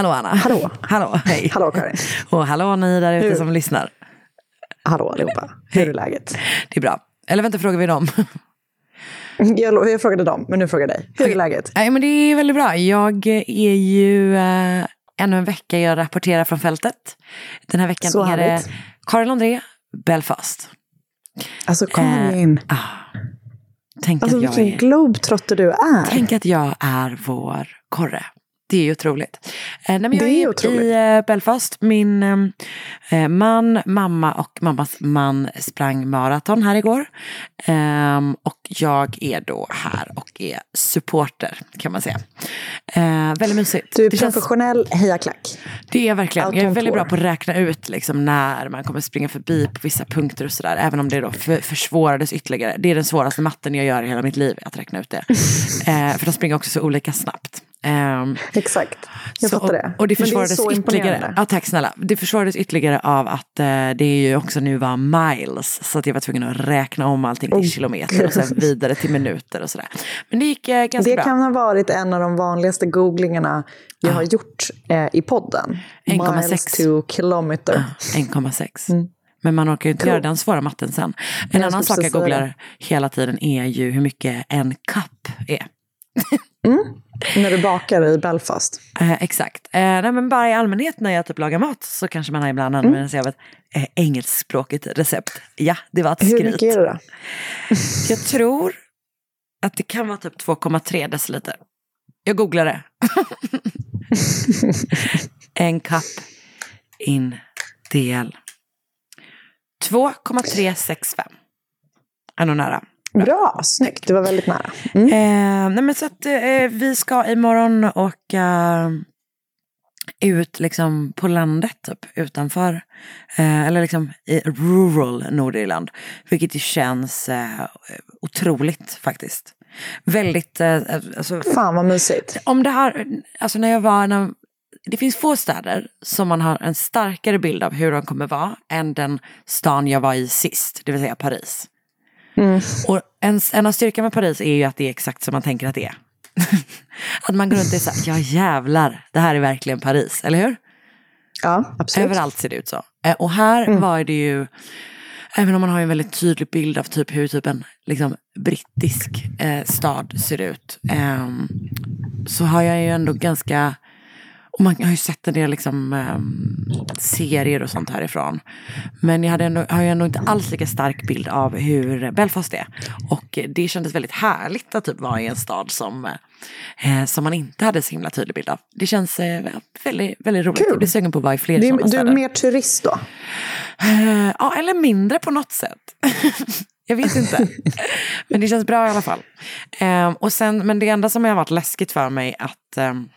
Hallå Anna. Hallå. Hallå, hej. Hallå Karin. Och hallå ni där ute som lyssnar. Hallå allihopa. Hur är läget? Det är bra. Eller vänta, frågar vi dem? Jag, jag frågade dem, men nu frågar jag dig. Hur är läget? Nej, men det är väldigt bra. Jag är ju eh, ännu en vecka jag rapporterar från fältet. Den här veckan Så är det. Karin André, Belfast. Alltså Eh, Karin. ah, tänk, Alltså att jag vilken är, globetrotter du är. tänk att jag är vår korre. Det är ju otroligt. Eh, nej, jag Det är är otroligt. i eh, Belfast. Min eh, man, mamma och mammas man sprang maraton här igår. Ehm, och jag är då här och är supporter kan man säga. Eh, väldigt mysigt. Du är det, känns, professionell hejaklack. det är verkligen, allt jag är väldigt bra på att räkna ut liksom, när man kommer springa förbi på vissa punkter och sådär. Även om det då för, försvårades ytterligare. Det är den svåraste matten jag gör i hela mitt liv, att räkna ut det. eh, för de springer också så olika snabbt. Ehm, Exakt. Jag så, fattar det. Och, och det försvarades så ytterligare. Ja, tack snälla. Det försvarades ytterligare av att eh, det är ju också nu var miles. Så att jag var tvungen att räkna om allting till Oh, kilometer och sen vidare till minuter och sådär. Men det gick eh, ganska Det bra. kan ha varit en av de vanligaste googlingarna jag har gjort eh, i podden. 1,6. Miles to kilometer. 1,6. Men man orkar ju inte Cool. göra den svåra matten sen. En Jag annan sak jag googlar hela tiden är ju hur mycket en kapp är. När du bakar i Belfast. Eh, exakt. Eh, nej, men bara i allmänhet när jag typ lagar mat så kanske man ibland använder sig av ett eh, engelskspråkigt recept. Ja, det var ett Hur skryt. mycket är det då? Jag tror att det kan vara typ 2,3 deciliter. Jag googlar det. en kapp in del 2,365. Är nog nära. Bra, snyggt. Det var väldigt nära. Mm. Eh, nej men så att eh, vi ska imorgon åka ut liksom på landet typ utanför. Eh, eller liksom i rural Nordirland. Vilket känns eh, otroligt faktiskt. Väldigt, eh, alltså, Fan vad mysigt. om det här, alltså när jag var, när, det finns få städer som man har en starkare bild av hur de kommer vara än den stan jag var i sist, det vill säga Paris. Och en, en av styrkan med Paris är ju att det är exakt som man tänker att det är. att man går runt och är så här, ja jävlar, det här är verkligen Paris, eller hur? Ja, absolut. Överallt ser det ut så. Eh, Och här var det ju, även om man har en väldigt tydlig bild av typ hur typ en liksom, brittisk eh, stad ser ut. ehm, så har jag ju ändå ganska, och man har ju sett en del liksom, ehm, serier och sånt härifrån. Men jag hade ändå, har ju ändå inte alls lika stark bild av hur Belfast är. Och eh, det kändes väldigt härligt att typ vara i en stad som, eh, som man inte hade så himla tydlig bild av. Det känns eh, väldigt, väldigt roligt. Kul. Jag blir sugen på att vara i fler sådana är, du är städer. mer turist då? Eh, ja, eller mindre på något sätt. jag vet inte. men det känns bra i alla fall. Eh, och sen, men det enda som har varit läskigt för mig att ehm,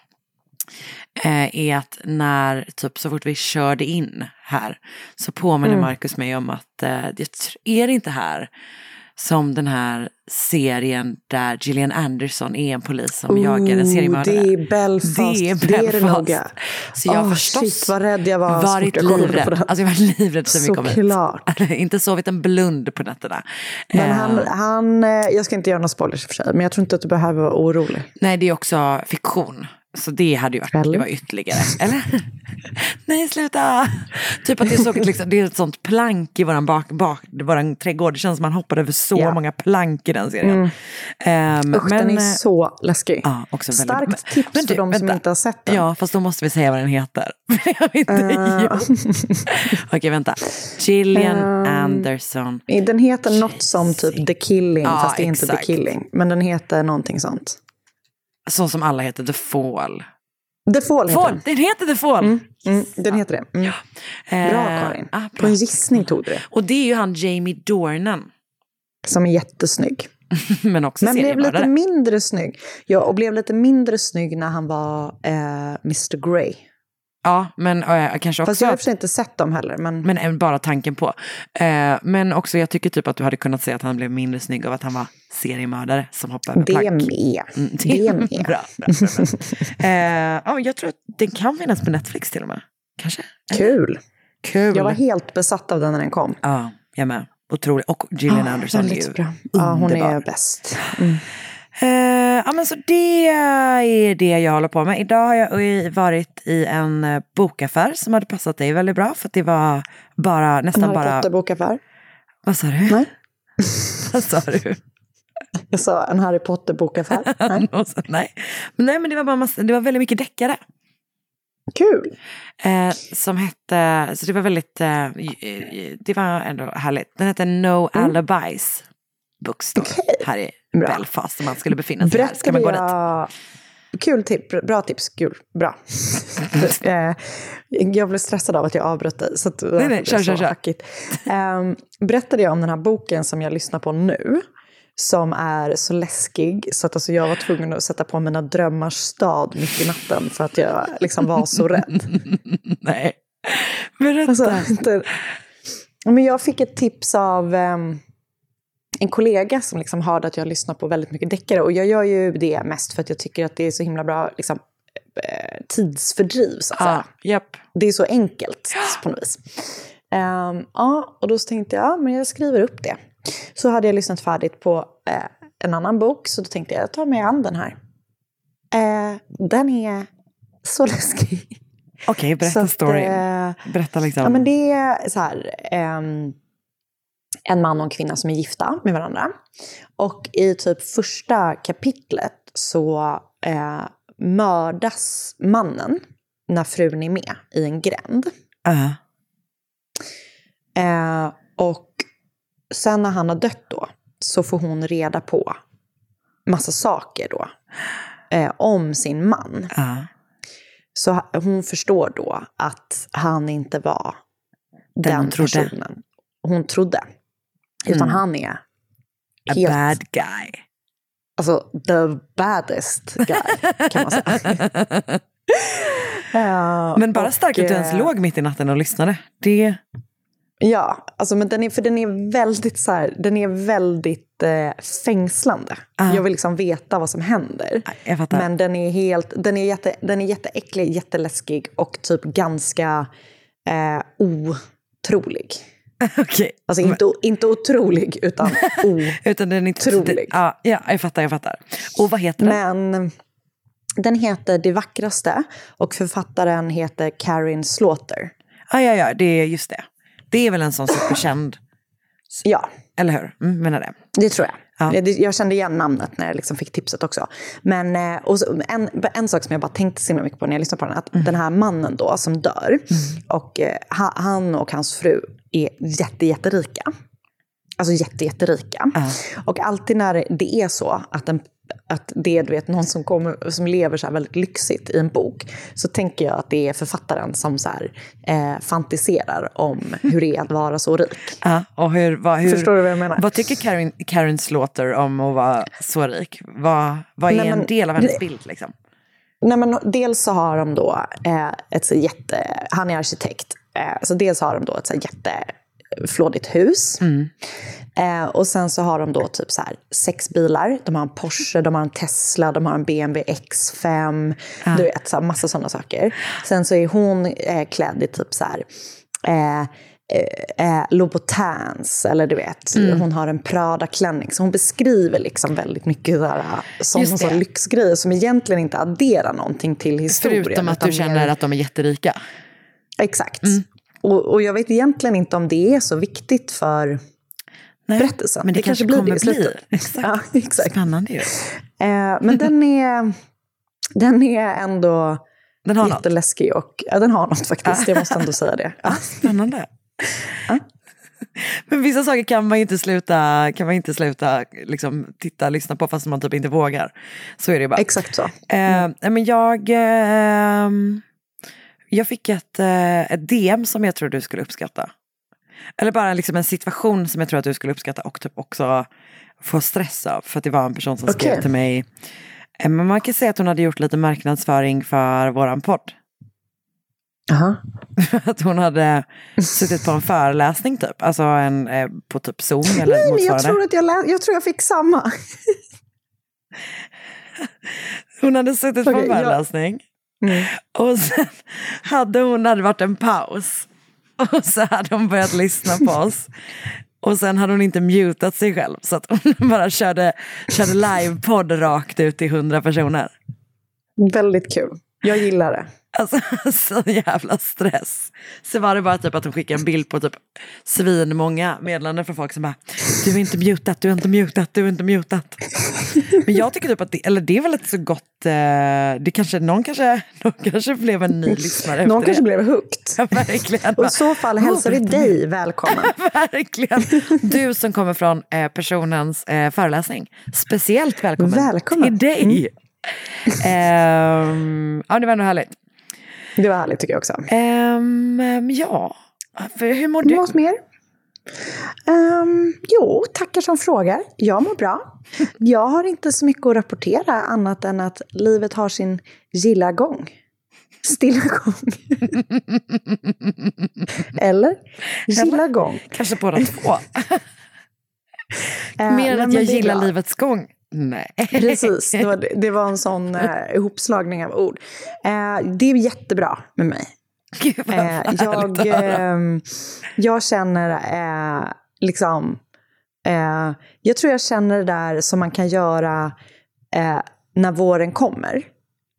eh, är att när, typ så fort vi körde in här, så påminner Marcus mig om att eh, är det inte här som den här serien där Gillian Anderson är en polis som jagar en seriemördare. Det är Belfast. Det är Det är det Belfast. Så jag har förstås shit, vad rädd jag var så varit jag livrädd. Alltså jag varit livrädd sen vi kom hit. Såklart. inte sovit en blund på nätterna. Men Eh, han, han, eh, jag ska inte göra några spoilers i och för sig, men jag tror inte att du behöver vara orolig. Nej, det är också fiktion. Så det hade ju varit, Eller? det var ytterligare. Eller? Nej, sluta! Typ att det är, så, liksom, det är ett sånt plank i våran, bak, bak, våran trädgård. Det känns som man hoppade över så Ja. många plank i den serien. Ehm, Usch, den är eh, så läskig. Ja, också väldigt- Starkt men- tips men du, för de som vänta. inte har sett den. Ja, fast då måste vi säga vad den heter. Har vi inte gjort. Okej, vänta. Gillian Ehm, Anderson. Den heter något som typ The Killing, Ja, fast det är inte exakt. The Killing. Men den heter någonting sånt. Så som alla heter, The Fall. The Fall heter Fall! den. Heter The Fall! Mm, den heter det. Mm. Bra Eh, Karin. ah, På bra. en gissning tog du det. Och det är ju han Jamie Dornan. Som är jättesnygg. Men också Men blev lite mindre snygg. Ja, och blev lite mindre snygg när han var eh, Mr Grey. Ja, men äh, kanske Fast jag har också... sig inte sett dem heller. Men, Men äh, bara tanken på. Eh, men också, jag tycker typ att du hade kunnat säga att han blev mindre snygg av att han var seriemördare som hoppade över det plank. med. Mm, Det med. bra, bra, bra, bra. Eh, ja, jag tror att den kan finnas på Netflix till och med. Kanske? Kul. Kul. Jag var helt besatt av den när den kom. Ja, jag med. Otrolig. Och Gillian Anderson är ju bra. Ja, hon är bäst. Eh, ja, men så det är det jag håller på med. Idag har jag varit i en eh, bokaffär som hade passat dig väldigt bra. För att det var bara, nästan Harry bara... Potter-bokaffär. Vad sa du? Nej. Vad sa du? Jag sa en Harry Potter-bokaffär. Nej. Nej. Men nej, men det var, bara massa, det var väldigt mycket deckare. Kul. Eh, som hette, så det var väldigt, eh, det var ändå härligt. Den hette No Alibis Bookstore Okej. här i Bra. Belfast. Om man skulle befinna sig här. Ska man gå dit? Kul tips, bra tips, kul, bra. Eh, jag blev stressad av att jag avbröt dig. Så att, Nej, nej, kör, kör, kör. hackigt. Ehm, berättade jag om den här boken som jag lyssnar på nu? Som är så läskig så att alltså, jag var tvungen att sätta på mina drömmars stad mitt i natten för att jag liksom var så rädd. Nej. Berätta. Alltså, inte... Men jag fick ett tips av ehm, en kollega som liksom hörde att jag lyssnar på väldigt mycket deckare. Och jag gör ju det mest för att jag tycker att det är så himla bra liksom, eh, tidsfördriv. Så att säga. Ja, japp. Det är så enkelt på något vis. Ehm, ja, och då tänkte jag, ja, men jag skriver upp det. Så hade jag lyssnat färdigt på eh, en annan bok, så då tänkte jag, jag tar mig an den här. Eh, den är så läskig. Okej, Så berätta storyn. eh, Berätta liksom. Ja, men det är så här, ehm, en man och en kvinna som är gifta med varandra. Och i typ första kapitlet så eh, mördas mannen när frun är med i en gränd. Ja. Eh, och sen när han har dött då så får hon reda på massa saker då eh, om sin man. Ja. Så ha- hon förstår då att han inte var Den den, personen hon trodde. Utan Mm. han är A helt, bad guy. alltså the baddest guy kan man säga. Ja, Men bara och, starkt att du ens eh, låg mitt i natten och lyssnade. Det... Ja, alltså, men den är, för den är väldigt, så här, den är väldigt eh, fängslande. Ah. Jag vill liksom veta vad som händer. Jag fattar. Men den är, helt, den, är jätte, den är jätteäcklig, jätteläskig och typ ganska eh, otrolig. Okej. Alltså inte, inte otrolig, utan o... Utan den är inte... Otrolig. Ja, ja, jag fattar, jag fattar. Och vad heter den? Men den heter Det vackraste och författaren heter Karin Slaughter. Ja, ja, ja, det är just det. Det är väl en sån superkänd, Ja, eller hur? Mm, menar det. det tror jag. Ja. Jag kände igen namnet när jag liksom fick tipset också. Men eh, och så, en, en sak som jag bara tänkte så himla mycket på när jag lyssnade på den, att Mm. den här mannen då som dör, och eh, ha- han och hans fru är jätte, jätterika. Alltså jätte, jätterika. Ja. Och alltid när det är så att, en, att det är du vet, någon som, kommer, som lever så väldigt lyxigt i en bok, så tänker jag att det är författaren som så här, eh, fantiserar om hur det är att vara så rik. Ja, och hur, vad, hur, Förstår du vad jag menar? Vad tycker Karen, Karen Slaughter om att vara så rik? Vad, vad är Nej, en men- del av hennes bild? Liksom? Nej, men dels så har de då eh, ett så jätte... Han är arkitekt. Eh, så dels har de då ett så jätteflådigt hus. Eh, och sen så har de då typ så sex bilar. De har en Porsche, de har en Tesla, de har en BMW X5. Du vet, så här, massa sådana saker. Sen så är hon eh, klädd i typ så här... Eh, eh, eh, Louboutins, eller du vet, Mm. hon har en Prada-klänning. Så hon beskriver liksom väldigt mycket Just det. så lyxgrejer som egentligen inte adderar någonting till historien. Förutom att du känner mer- att de är jätterika. Exakt. Mm. Och, och jag vet egentligen inte om det är så viktigt för Nej, berättelsen. Men det, kanske, blir det bli. Exakt. Ja, exakt. Spännande ju. Eh, men den är, den är ändå Den har något. jätteläskig och ja, den har något faktiskt. Jag måste ändå säga det. Ja. Spännande. Men vissa saker kan man inte sluta, kan man inte sluta liksom, titta, lyssna på fast man typ inte vågar. Så är det ju bara. Exakt så. Eh, nej, men jag, eh, jag fick ett, eh, ett DM som jag tror du skulle uppskatta. Eller bara liksom en situation som jag tror att du skulle uppskatta och typ också få stress av. För att det var en person som skrev Okej. till mig. Eh, men man kan säga att hon hade gjort lite marknadsföring för våran podd. Aha. Att hon hade suttit på en föreläsning typ. Alltså en, eh, på typ Zoom eller Nej, men motsvarande. jag tror, att jag, lä- jag tror jag fick samma. Hon hade suttit på Okej, en föreläsning. Mm. Och sen hade hon hade varit en paus. Och så hade hon börjat lyssna på oss. Och sen hade hon inte mutat sig själv. Så att hon bara körde, körde livepodd rakt ut till hundra personer. Väldigt kul. Jag gillar det. Alltså så jävla stress. Så var det bara typ att hon skickade en bild på typ svinmånga meddelanden från folk som bara Du är inte mutat, du är inte mutat, du är inte mutat. Men jag tycker typ att det, eller det är väl ett så gott, eh, det kanske, någon kanske, någon kanske blev en ny lyssnare efter Någon kanske det. blev hooked. Ja, verkligen. Och i så fall hälsar vi dig välkommen. Verkligen. Du som kommer från eh, personens eh, föreläsning. Speciellt välkommen, Välkommen. Mm. till dig. Ehm, ja, det var ändå härligt. Det var härligt tycker jag också. Ehm, ehm, ja, hur mår du? Något mer? Ehm, jo, tackar som frågar. Jag mår bra. Jag har inte så mycket att rapportera annat än att livet har sin gilla gång. Stilla gång. Eller? Gilla gång. Kanske båda två. Eh, Mer än att jag gillar livets gång. Nej. Precis, det var, det var en sån eh, ihopslagning av ord. Eh, det är jättebra med mig. Gud vad Eh, jag, ehm, jag känner eh, liksom... Eh, jag tror jag känner det där som man kan göra eh, när våren kommer.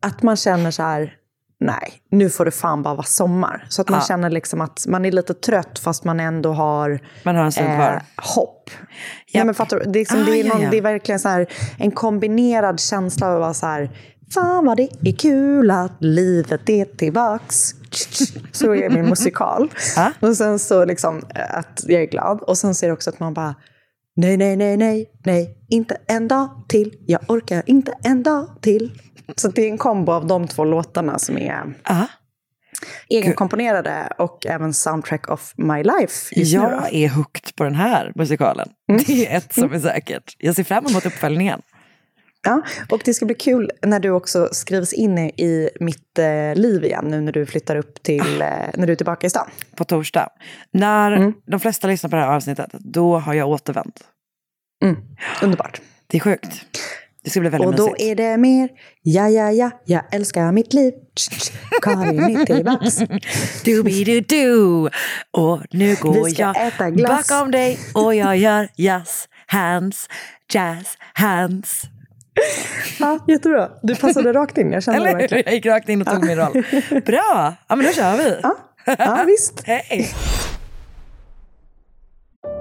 Att man känner så här, nej, nu får det fan bara vara sommar. Så att man Ja. känner liksom att man är lite trött fast man ändå har Man har en eh, hopp. Nej, men fattar du? Det är, liksom, Ah, det, är ja, någon, ja. det är verkligen så här, en kombinerad känsla av att vara så här, fan vad det är kul att livet är tillbaks. Så är min musikal. Ah. Och sen så liksom eh, att jag är glad. Och sen så är det också att man bara, nej, nej, nej, nej, nej, inte en dag till. Jag orkar inte en dag till. Så det är en kombo av de två låtarna som är Ja. egenkomponerade och även soundtrack of my life. Jag är hooked på den här musikalen. Det är ett som är säkert. Jag ser fram emot uppföljningen. Ja, och det ska bli kul när du också skrivs in i mitt eh, liv igen nu när du flyttar upp till, eh, när du är tillbaka i stan. På torsdag. När Mm. de flesta lyssnar på det här avsnittet, då har jag återvänt. Mm. Underbart. Det är sjukt. Det ska bli väldigt Och då mysigt. är det mer, ja, ja, ja, jag älskar mitt liv. Karin är tillbaks. Doobidoo-doo. Och nu går jag äta glass. bakom dig och jag gör jazz hands, jazz hands. Ja, jättebra. Du passade rakt in, jag kände det Eller hur? verkligen. Jag gick rakt in och tog min roll. Bra, ja men då kör vi. Ja, visst. Hej.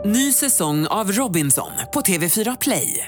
Ny säsong av Robinson på TV4 Play.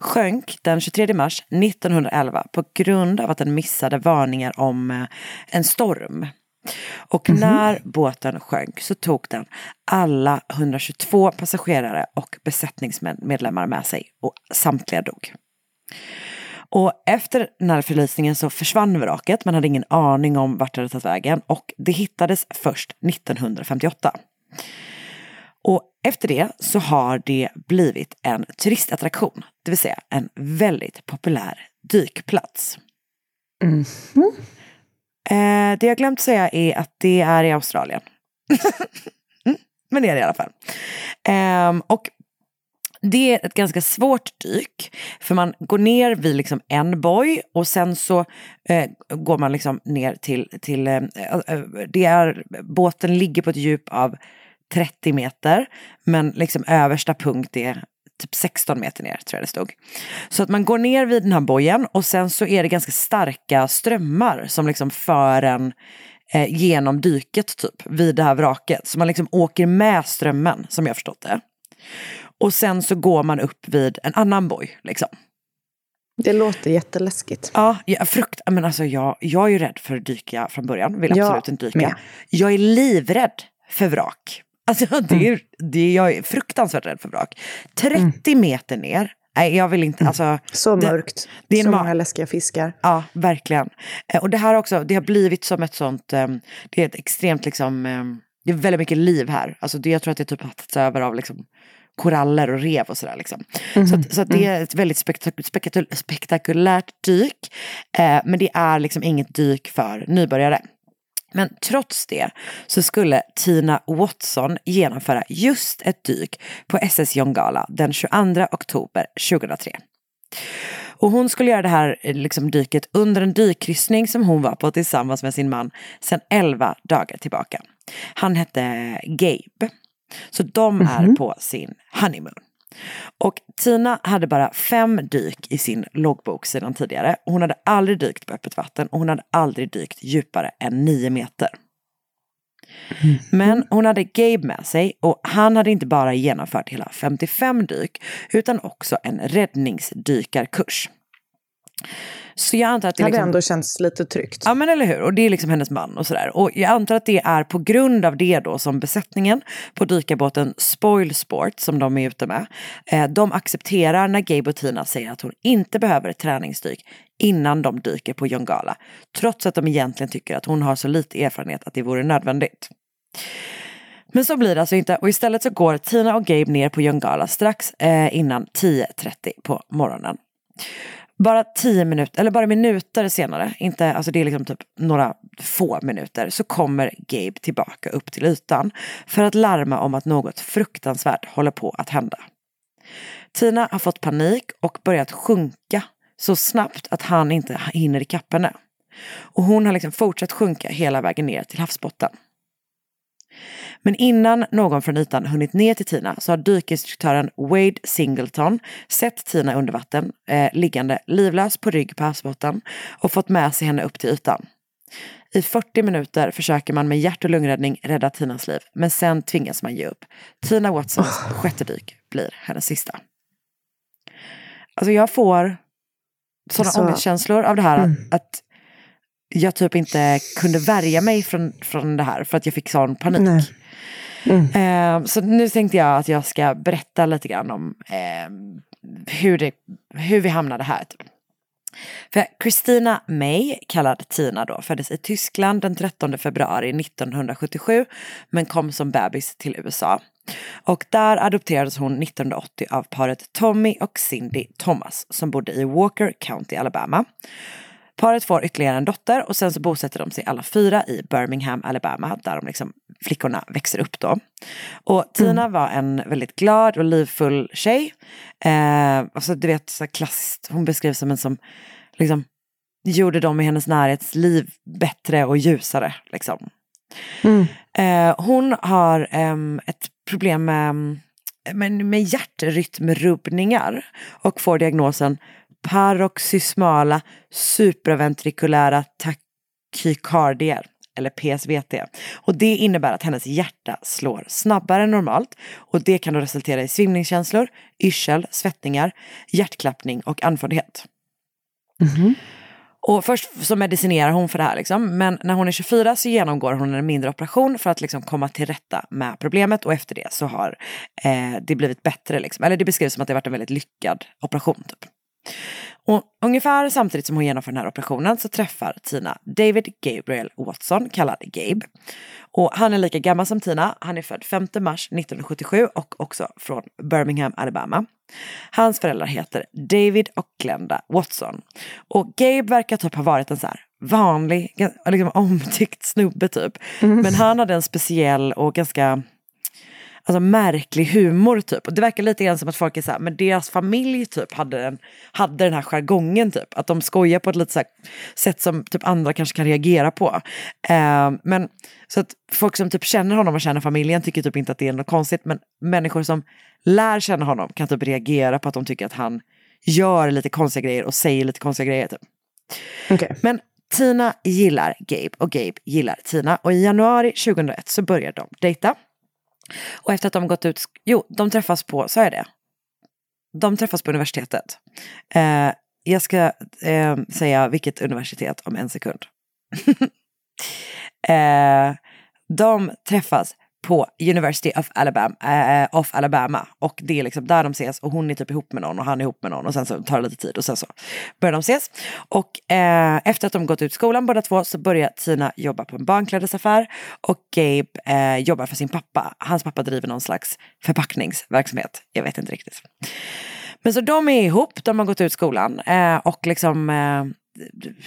sjönk den 23 mars 1911 på grund av att den missade varningar om eh, en storm. Och mm -hmm. när båten sjönk så tog den alla 122 passagerare och besättningsmedlemmar med sig och samtliga dog. Och efter den här förlisningen så försvann vraket. Man hade ingen aning om vart det hade tagit vägen och det hittades först 1958. Och efter det så har det blivit en turistattraktion, det vill säga en väldigt populär dykplats. Mm. Eh, det jag glömt säga är att det är i Australien. Mm, men det är det i alla fall. Eh, och det är ett ganska svårt dyk. För man går ner vid liksom en boj och sen så eh, går man liksom ner till, till eh, det är, båten ligger på ett djup av 30 meter. Men liksom översta punkt är typ 16 meter ner tror jag det stod. Så att man går ner vid den här bojen och sen så är det ganska starka strömmar som liksom för en eh, genom dyket typ vid det här vraket. Så man liksom åker med strömmen som jag förstått det. Och sen så går man upp vid en annan boj liksom. Det låter jätteläskigt. Ja, jag, frukt, men alltså jag, jag är ju rädd för att dyka från början, vill absolut ja, inte dyka. Med. Jag är livrädd för vrak. Alltså det är, mm. det jag är fruktansvärt rädd för vrak. 30 mm. meter ner, nej jag vill inte, mm. alltså. Så det, mörkt, det är så många läskiga fiskar. Ja, verkligen. Eh, och det här också, det har blivit som ett sånt, um, det är ett extremt liksom, um, det är väldigt mycket liv här. Alltså det, jag tror att det typ har tagits över av liksom koraller och rev och sådär. Liksom. Mm. Så, att, så att det är ett väldigt spektak spektakul spektakulärt dyk. Eh, men det är liksom inget dyk för nybörjare. Men trots det så skulle Tina Watson genomföra just ett dyk på SS Jongala den 22 oktober 2003. Och hon skulle göra det här liksom, dyket under en dykkryssning som hon var på tillsammans med sin man sedan 11 dagar tillbaka. Han hette Gabe. Så de är mm -hmm. på sin honeymoon. Och Tina hade bara fem dyk i sin loggbok sedan tidigare. Hon hade aldrig dykt på öppet vatten och hon hade aldrig dykt djupare än nio meter. Mm. Men hon hade Gabe med sig och han hade inte bara genomfört hela 55 dyk utan också en räddningsdykarkurs. Så jag antar att det, liksom... ändå känts lite tryggt. Ja men eller hur, och det är liksom hennes man och sådär. Och jag antar att det är på grund av det då som besättningen på dykarbåten Spoil Sport som de är ute med. Eh, de accepterar när Gabe och Tina säger att hon inte behöver ett träningsdyk innan de dyker på Jongala. Trots att de egentligen tycker att hon har så lite erfarenhet att det vore nödvändigt. Men så blir det alltså inte och istället så går Tina och Gabe ner på Jongala strax eh, innan 10.30 på morgonen. Bara tio minuter, eller bara minuter senare, inte, alltså det är liksom typ några få minuter, så kommer Gabe tillbaka upp till ytan för att larma om att något fruktansvärt håller på att hända. Tina har fått panik och börjat sjunka så snabbt att han inte hinner ikapp henne. Och hon har liksom fortsatt sjunka hela vägen ner till havsbotten. Men innan någon från ytan hunnit ner till Tina så har dykinstruktören Wade Singleton sett Tina under vatten, eh, liggande livlös på rygg på havsbotten och fått med sig henne upp till ytan. I 40 minuter försöker man med hjärt och lungräddning rädda Tinas liv, men sen tvingas man ge upp. Tina Watsons oh. sjätte dyk blir hennes sista. Alltså jag får sådana alltså, ångestkänslor av det här mm. att jag typ inte kunde värja mig från, från det här för att jag fick sån panik. Mm. Eh, så nu tänkte jag att jag ska berätta lite grann om eh, hur, det, hur vi hamnade här. Typ. För Christina May, kallad Tina då, föddes i Tyskland den 13 februari 1977 men kom som bebis till USA. Och där adopterades hon 1980 av paret Tommy och Cindy Thomas som bodde i Walker County, Alabama. Paret får ytterligare en dotter och sen så bosätter de sig alla fyra i Birmingham, Alabama, där de liksom, flickorna växer upp då. Och Tina mm. var en väldigt glad och livfull tjej. Eh, alltså du vet, så klassiskt, hon beskrivs som en som liksom gjorde dem i hennes närhets liv bättre och ljusare. Liksom. Mm. Eh, hon har eh, ett problem med, med, med hjärtrytmrubbningar och får diagnosen paroxysmala supraventrikulära takykardier. eller PSVT. Och det innebär att hennes hjärta slår snabbare än normalt och det kan då resultera i svimningskänslor, yrsel, svettningar, hjärtklappning och andfåddhet. Och först så medicinerar hon för det här liksom, men när hon är 24 så genomgår hon en mindre operation för att liksom komma till rätta med problemet och efter det så har eh, det blivit bättre. Liksom. Eller det beskrivs som att det varit en väldigt lyckad operation. Typ. Och ungefär samtidigt som hon genomför den här operationen så träffar Tina David Gabriel Watson, kallad Gabe. Och han är lika gammal som Tina, han är född 5 mars 1977 och också från Birmingham, Alabama. Hans föräldrar heter David och Glenda Watson. Och Gabe verkar typ ha varit en så här vanlig, liksom omtyckt snubbe typ. Men han hade en speciell och ganska alltså, märklig humor typ. Och det verkar lite grann som att folk är så här, men deras familj typ hade den, hade den här jargongen typ. Att de skojar på ett lite så här, sätt som typ andra kanske kan reagera på. Eh, men så att folk som typ känner honom och känner familjen tycker typ inte att det är något konstigt. Men människor som lär känna honom kan typ reagera på att de tycker att han gör lite konstiga grejer och säger lite konstiga grejer typ. Okay. Men Tina gillar Gabe och Gabe gillar Tina och i januari 2001 så börjar de dejta. Och efter att de gått ut, jo, de träffas på, sa jag det? De träffas på universitetet. Eh, jag ska eh, säga vilket universitet om en sekund. eh, de träffas på University of Alabama, äh, of Alabama. Och det är liksom där de ses och hon är typ ihop med någon och han är ihop med någon och sen så tar det lite tid och sen så börjar de ses. Och eh, efter att de gått ut skolan båda två så börjar Tina jobba på en barnklädesaffär och Gabe eh, jobbar för sin pappa. Hans pappa driver någon slags förpackningsverksamhet. Jag vet inte riktigt. Men så de är ihop, de har gått ut skolan eh, och liksom eh,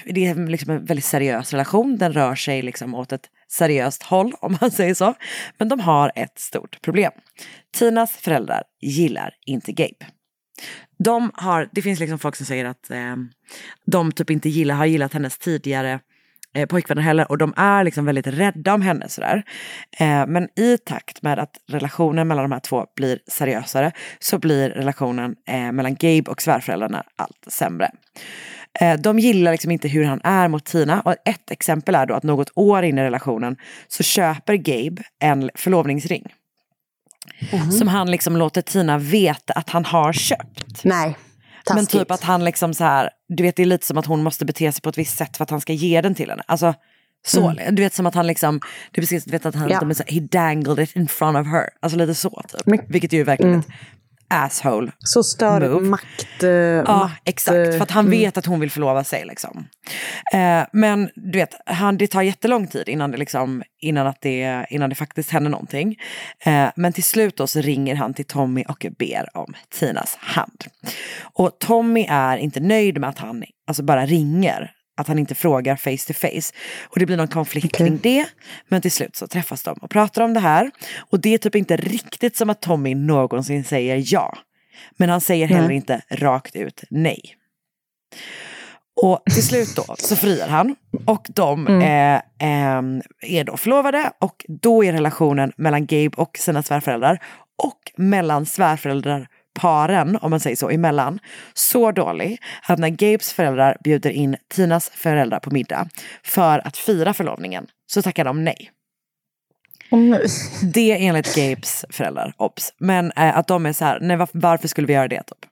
det är liksom en väldigt seriös relation. Den rör sig liksom åt ett seriöst håll om man säger så. Men de har ett stort problem. Tinas föräldrar gillar inte Gabe. De har, det finns liksom folk som säger att eh, de typ inte gillar, har gillat hennes tidigare eh, pojkvänner heller och de är liksom väldigt rädda om henne sådär. Eh, men i takt med att relationen mellan de här två blir seriösare så blir relationen eh, mellan Gabe och svärföräldrarna allt sämre. Eh, de gillar liksom inte hur han är mot Tina. Och ett exempel är då att något år in i relationen så köper Gabe en förlovningsring. Mm. Som han liksom låter Tina veta att han har köpt. Nej. Taskigt. Men typ att han liksom så här, du vet det är lite som att hon måste bete sig på ett visst sätt för att han ska ge den till henne. Alltså så, mm. du vet som att han liksom, är precis, du vet att han, ja. de är så, he dangled it in front of her. Alltså lite så typ. Men, Vilket ju verkligen mm asshole Så stör makt. Uh, ja, makt, exakt. För att han mm. vet att hon vill förlova sig. Liksom. Uh, men du vet, han, det tar jättelång tid innan det, liksom, innan att det, innan det faktiskt händer någonting. Uh, men till slut då så ringer han till Tommy och ber om Tinas hand. Och Tommy är inte nöjd med att han alltså bara ringer att han inte frågar face to face. Och det blir någon konflikt okay. kring det. Men till slut så träffas de och pratar om det här. Och det är typ inte riktigt som att Tommy någonsin säger ja. Men han säger heller nej. inte rakt ut nej. Och till slut då så friar han och de mm. eh, eh, är då förlovade och då är relationen mellan Gabe och sina svärföräldrar och mellan svärföräldrar paren, om man säger så, emellan så dålig att när Gabes föräldrar bjuder in Tinas föräldrar på middag för att fira förlovningen så tackar de nej. Det är enligt Gabes föräldrar, obs. Men äh, att de är så här, nej varför, varför skulle vi göra det? Typ?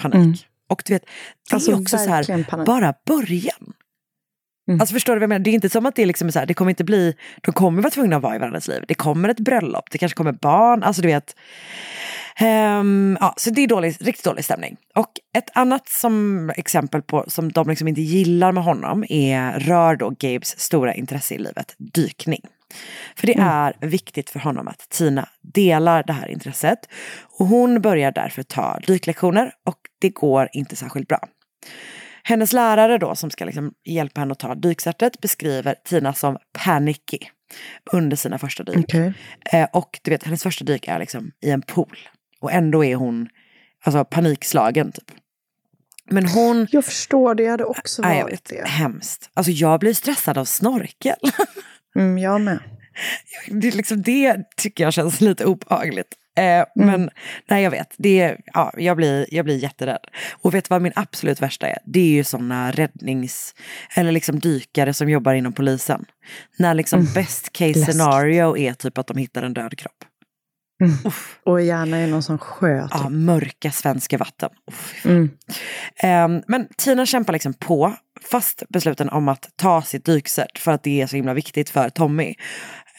Panik. Mm. Och du vet, det alltså, är också så här, panik. bara början. Mm. Alltså förstår du vad jag menar? Det är inte som att det liksom är så här, det kommer inte bli, de kommer vara tvungna att vara i varandras liv. Det kommer ett bröllop, det kanske kommer barn, alltså du vet. Um, ja, så det är dålig, riktigt dålig stämning. Och ett annat som exempel på som de liksom inte gillar med honom är, rör då Gabes stora intresse i livet, dykning. För det mm. är viktigt för honom att Tina delar det här intresset. Och hon börjar därför ta dyklektioner och det går inte särskilt bra. Hennes lärare då som ska liksom hjälpa henne att ta dykcertet beskriver Tina som panicky under sina första dyk. Okay. Eh, och du vet, hennes första dyk är liksom i en pool. Och ändå är hon alltså, panikslagen typ. Men hon... Jag förstår, det hade också varit vet, det. Hemskt. Alltså jag blir stressad av snorkel. mm, jag med. Det, liksom, det tycker jag känns lite obehagligt. Eh, Men nej, jag vet. Det ja, jag, blir, jag blir jätterädd. Och vet du vad min absolut värsta är? Det är ju sådana räddnings eller liksom dykare som jobbar inom polisen. När liksom best case Läskigt. scenario är typ att de hittar en död kropp. Och gärna i någon sån sjö. Typ. Ja, mörka svenska vatten. Fan. Ehm, men Tina kämpar liksom på, fast besluten om att ta sitt dykcert för att det är så himla viktigt för Tommy.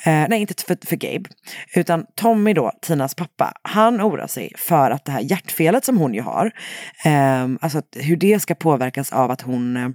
Eh, nej, inte för, för Gabe. Utan Tommy då, Tinas pappa, han oroar sig för att det här hjärtfelet som hon ju har, ehm, alltså hur det ska påverkas av att hon eh,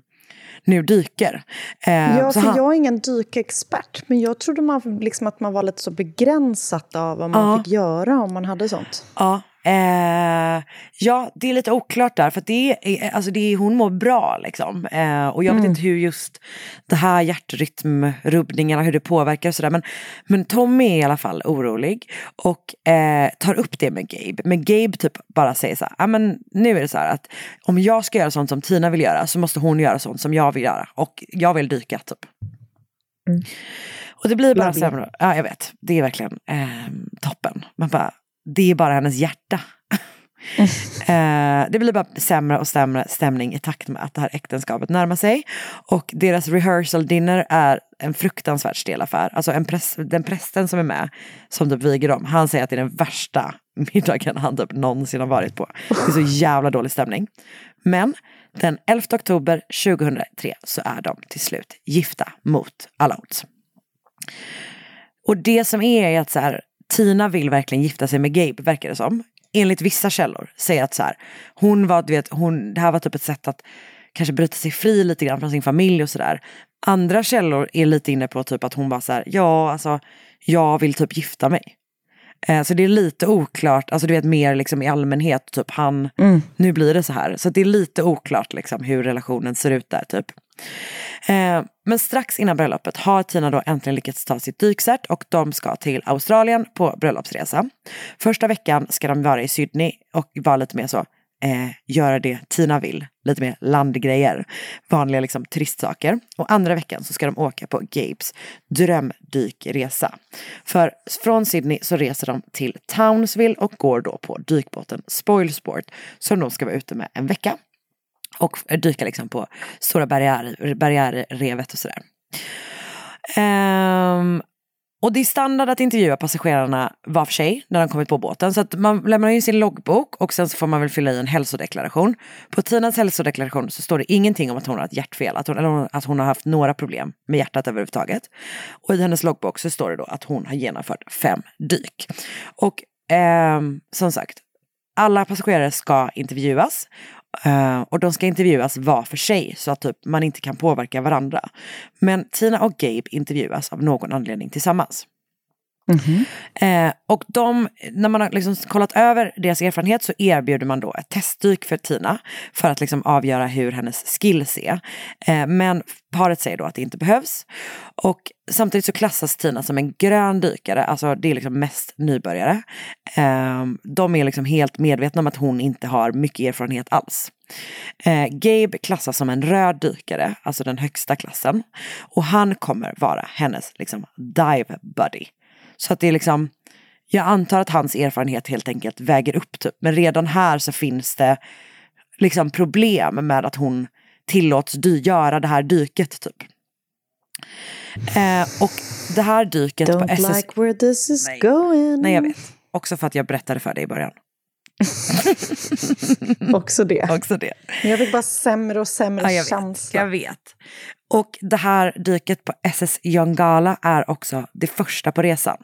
nu dyker. Ehm, Ja, för han- jag är ingen dykexpert, men jag trodde man, liksom att man var lite så begränsat av vad man Ja. fick göra om man hade sånt. Ja, eh, ja, det är lite oklart där. För det är, alltså det är, hon mår bra liksom. Eh, och jag vet inte hur just det här hjärtrytmrubbningarna, hur det påverkar och sådär. Men, men Tommy är i alla fall orolig och eh, tar upp det med Gabe. Men Gabe typ bara säger så här, "Ja, men nu är det så här att om jag ska göra sånt som Tina vill göra så måste hon göra sånt som jag vill göra. Och jag vill dyka typ. Och det blir bara sämre. Ja, jag vet. Det är verkligen eh, toppen. Man bara, det är bara hennes hjärta. eh, det blir bara sämre och sämre stämning i takt med att det här äktenskapet närmar sig. Och deras rehearsal dinner är en fruktansvärt stel affär. Alltså en präst, den prästen som är med, som typ viger dem, han säger att det är den värsta middagen han typ någonsin har varit på. Det är så jävla dålig stämning. Men den 11 oktober 2003 så är de till slut gifta mot alla odds. Och det som är är att så här, Tina vill verkligen gifta sig med Gabe, verkar det som. Enligt vissa källor säger att så här, hon var, du vet, hon, det här var typ ett sätt att kanske bryta sig fri lite grann från sin familj och sådär. Andra källor är lite inne på typ att hon bara så här, ja alltså, jag vill typ gifta mig. Eh, Så det är lite oklart, alltså du vet mer liksom i allmänhet, typ han, nu blir det så här. Så det är lite oklart liksom hur relationen ser ut där typ. Eh, Men strax innan bröllopet har Tina då äntligen lyckats ta sitt dykcert och de ska till Australien på bröllopsresa. Första veckan ska de vara i Sydney och vara lite mer så, eh, göra det Tina vill. Lite mer landgrejer, vanliga liksom turistsaker. Och andra veckan så ska de åka på Gabes drömdykresa. För från Sydney så reser de till Townsville och går då på dykbåten Spoilsport som de ska vara ute med en vecka. Och dyka liksom på Stora barriär, barriärrevet och sådär. Um, och det är standard att intervjua passagerarna var för sig när de kommit på båten. Så att man lämnar in sin loggbok och sen så får man väl fylla i en hälsodeklaration. På Tinas hälsodeklaration så står det ingenting om att hon har ett hjärtfel, att hon, eller att hon har haft några problem med hjärtat överhuvudtaget. Och i hennes loggbok så står det då att hon har genomfört fem dyk. Och ehm, som sagt, alla passagerare ska intervjuas. Eh, och de ska intervjuas var för sig så att typ, man inte kan påverka varandra. Men Tina och Gabe intervjuas av någon anledning tillsammans. Mhm. Eh, och de, när man har liksom kollat över deras erfarenhet så erbjuder man då ett testdyk för Tina för att liksom avgöra hur hennes skills är. Eh, men paret säger då att det inte behövs. Och samtidigt så klassas Tina som en grön dykare, alltså det är liksom mest nybörjare. Eh, de är liksom helt medvetna om att hon inte har mycket erfarenhet alls. Eh, Gabe klassas som en röd dykare, alltså den högsta klassen. Och han kommer vara hennes liksom, dive buddy. Så att det är liksom, jag antar att hans erfarenhet helt enkelt väger upp typ. Men redan här så finns det liksom problem med att hon tillåts dy- göra det här dyket typ. Eh, och det här dyket på Don't SS... like where this is Nej. going. Nej jag vet. Också för att jag berättade för dig i början. Också det. Också det. Men Jag fick bara sämre och sämre Ja, jag, vet, känsla. jag vet. Och det här dyket på SS Yongala är också det första på resan.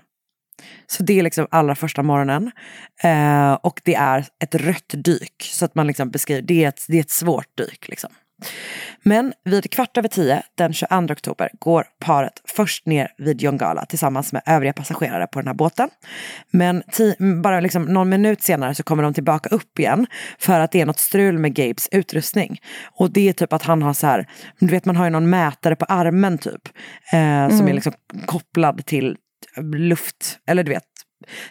Så det är liksom allra första morgonen. Eh, och det är ett rött dyk. Så att man liksom beskriver, det är ett, det är ett svårt dyk liksom. Men vid kvart över tio den 22 oktober går paret först ner vid Yongala tillsammans med övriga passagerare på den här båten. Men bara liksom någon minut senare så kommer de tillbaka upp igen för att det är något strul med Gabes utrustning. Och det är typ att han har så här, du vet man har ju någon mätare på armen typ, eh, som är liksom kopplad till luft, eller du vet,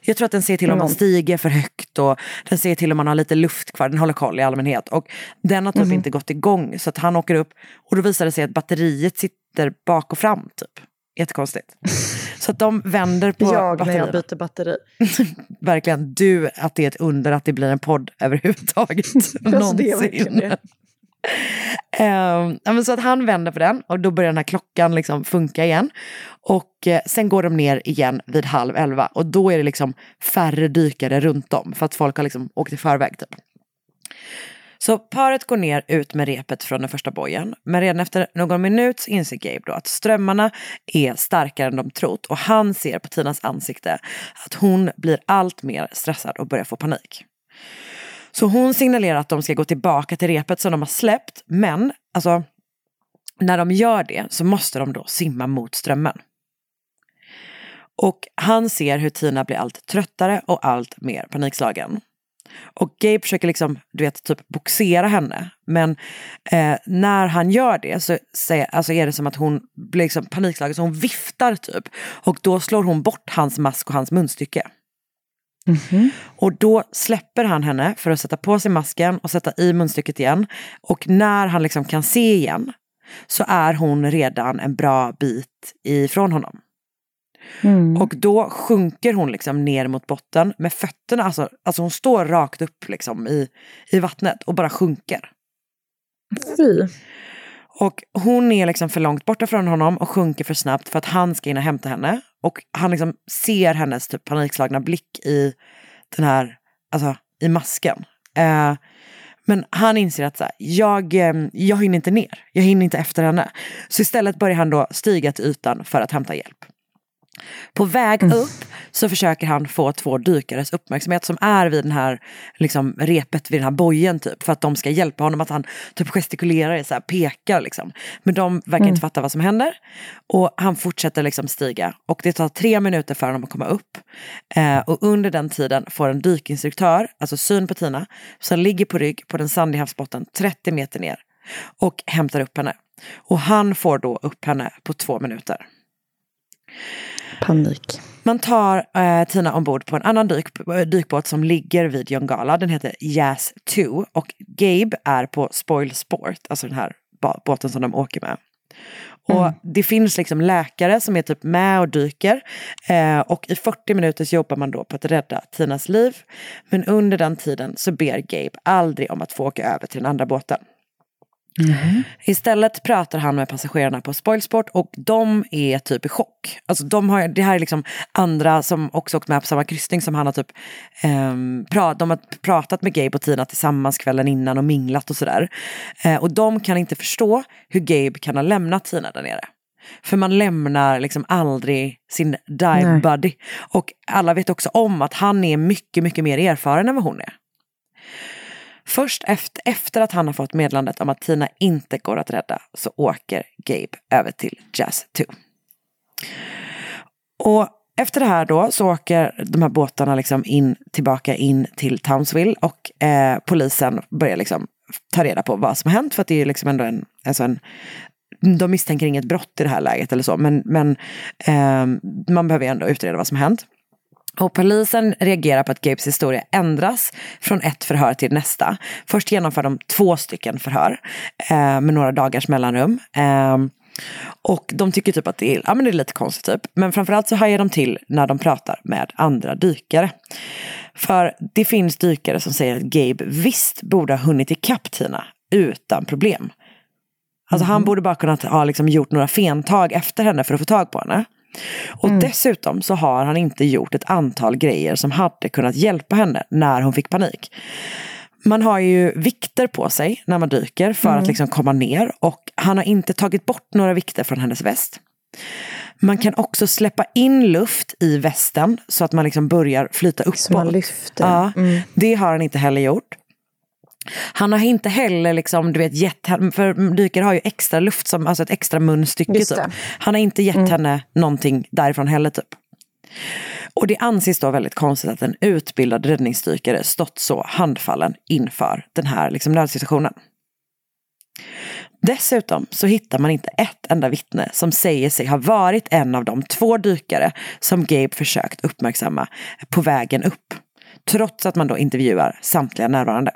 jag tror att den ser till om man Mm. stiger för högt och den ser till om man har lite luft kvar. Den håller koll i allmänhet. Och den har typ Mhm. inte gått igång så att han åker upp och då visar det sig att batteriet sitter bak och fram typ. Jättekonstigt. Så att de vänder på Jag när batterierna. jag byter batteri. Verkligen, du, att det är ett under att det blir en podd överhuvudtaget. Alltså, det är verkligen Någonsin. det. Um, så att han vänder på den och då börjar den här klockan liksom funka igen. Och eh, sen går de ner igen vid halv elva och då är det liksom färre dykare runt om för att folk har liksom åkt i förväg typ. Så paret går ner ut med repet från den första bojen. Men redan efter någon minut så inser Gabe då att strömmarna är starkare än de trott. Och han ser på Tinas ansikte att hon blir allt mer stressad och börjar få panik. Så hon signalerar att de ska gå tillbaka till repet som de har släppt. Men alltså, när de gör det så måste de då simma mot strömmen. Och han ser hur Tina blir allt tröttare och allt mer panikslagen. Och Gabe försöker liksom, du vet, typ boxera henne. Men eh, när han gör det så säger, alltså är det som att hon blir liksom panikslagen så hon viftar typ. Och då slår hon bort hans mask och hans munstycke. Och då släpper han henne för att sätta på sig masken och sätta i munstycket igen. Och när han liksom kan se igen så är hon redan en bra bit ifrån honom. Och då sjunker hon liksom ner mot botten med fötterna, alltså, alltså hon står rakt upp liksom i, i vattnet och bara sjunker. Fy. Och hon är liksom för långt borta från honom och sjunker för snabbt för att han ska in och hämta henne. Och han liksom ser hennes typ panikslagna blick i den här, alltså i masken. Eh, men han inser att så här, jag, eh, jag hinner inte ner, jag hinner inte efter henne. Så istället börjar han då stiga till ytan för att hämta hjälp. På väg upp så försöker han få två dykares uppmärksamhet som är vid den här liksom, repet, vid den här bojen typ. För att de ska hjälpa honom, att han typ gestikulerar, så här, pekar liksom. Men de verkar inte fatta vad som händer. Och han fortsätter liksom stiga. Och det tar tre minuter för honom att komma upp. Eh, och under den tiden får en dykinstruktör, alltså syn på Tina, som ligger på rygg på den sandiga havsbotten 30 meter ner. Och hämtar upp henne. Och han får då upp henne på två minuter. Panik. Man tar eh, Tina ombord på en annan dyk, dykbåt som ligger vid Jongala. Den heter Jazz 2 och Gabe är på Spoil Sport, alltså den här båten som de åker med. Och det finns liksom läkare som är typ med och dyker. Eh, och i 40 minuter så jobbar man då på att rädda Tinas liv. Men under den tiden så ber Gabe aldrig om att få åka över till den andra båten. Istället pratar han med passagerarna på Spoilsport och de är typ i chock. Alltså de har, det här är liksom andra som också åkt med på samma kryssning som han har typ ehm, pra, de har pratat med Gabe och Tina tillsammans kvällen innan och minglat och sådär. Eh, och de kan inte förstå hur Gabe kan ha lämnat Tina där nere. För man lämnar liksom aldrig sin dive buddy. Och alla vet också om att han är mycket, mycket mer erfaren än vad hon är. Först efter, efter att han har fått meddelandet om att Tina inte går att rädda så åker Gabe över till Jazz 2. Och efter det här då så åker de här båtarna liksom in, tillbaka in till Townsville och eh, polisen börjar liksom ta reda på vad som har hänt för att det är liksom ändå en, alltså en de misstänker inget brott i det här läget eller så men, men eh, man behöver ju ändå utreda vad som har hänt. Och polisen reagerar på att Gabes historia ändras från ett förhör till nästa. Först genomför de två stycken förhör eh, med några dagars mellanrum. Eh, och de tycker typ att det är, ja, men det är lite konstigt typ. Men framförallt så hajar de till när de pratar med andra dykare. För det finns dykare som säger att Gabe visst borde ha hunnit ikapp Tina utan problem. Alltså han borde bara kunnat ha liksom gjort några fentag efter henne för att få tag på henne. Och dessutom så har han inte gjort ett antal grejer som hade kunnat hjälpa henne när hon fick panik. Man har ju vikter på sig när man dyker för att liksom komma ner och han har inte tagit bort några vikter från hennes väst. Man kan också släppa in luft i västen så att man liksom börjar flyta uppåt. Så man lyfter. Ja, Mm. Det har han inte heller gjort. Han har inte heller liksom, du vet, gett henne, för dykare har ju extra luft, som, alltså ett extra munstycke. Typ. Han har inte gett henne någonting därifrån heller typ. Och det anses då väldigt konstigt att en utbildad räddningsdykare stått så handfallen inför den här liksom, nödsituationen. Dessutom så hittar man inte ett enda vittne som säger sig ha varit en av de två dykare som Gabe försökt uppmärksamma på vägen upp. Trots att man då intervjuar samtliga närvarande.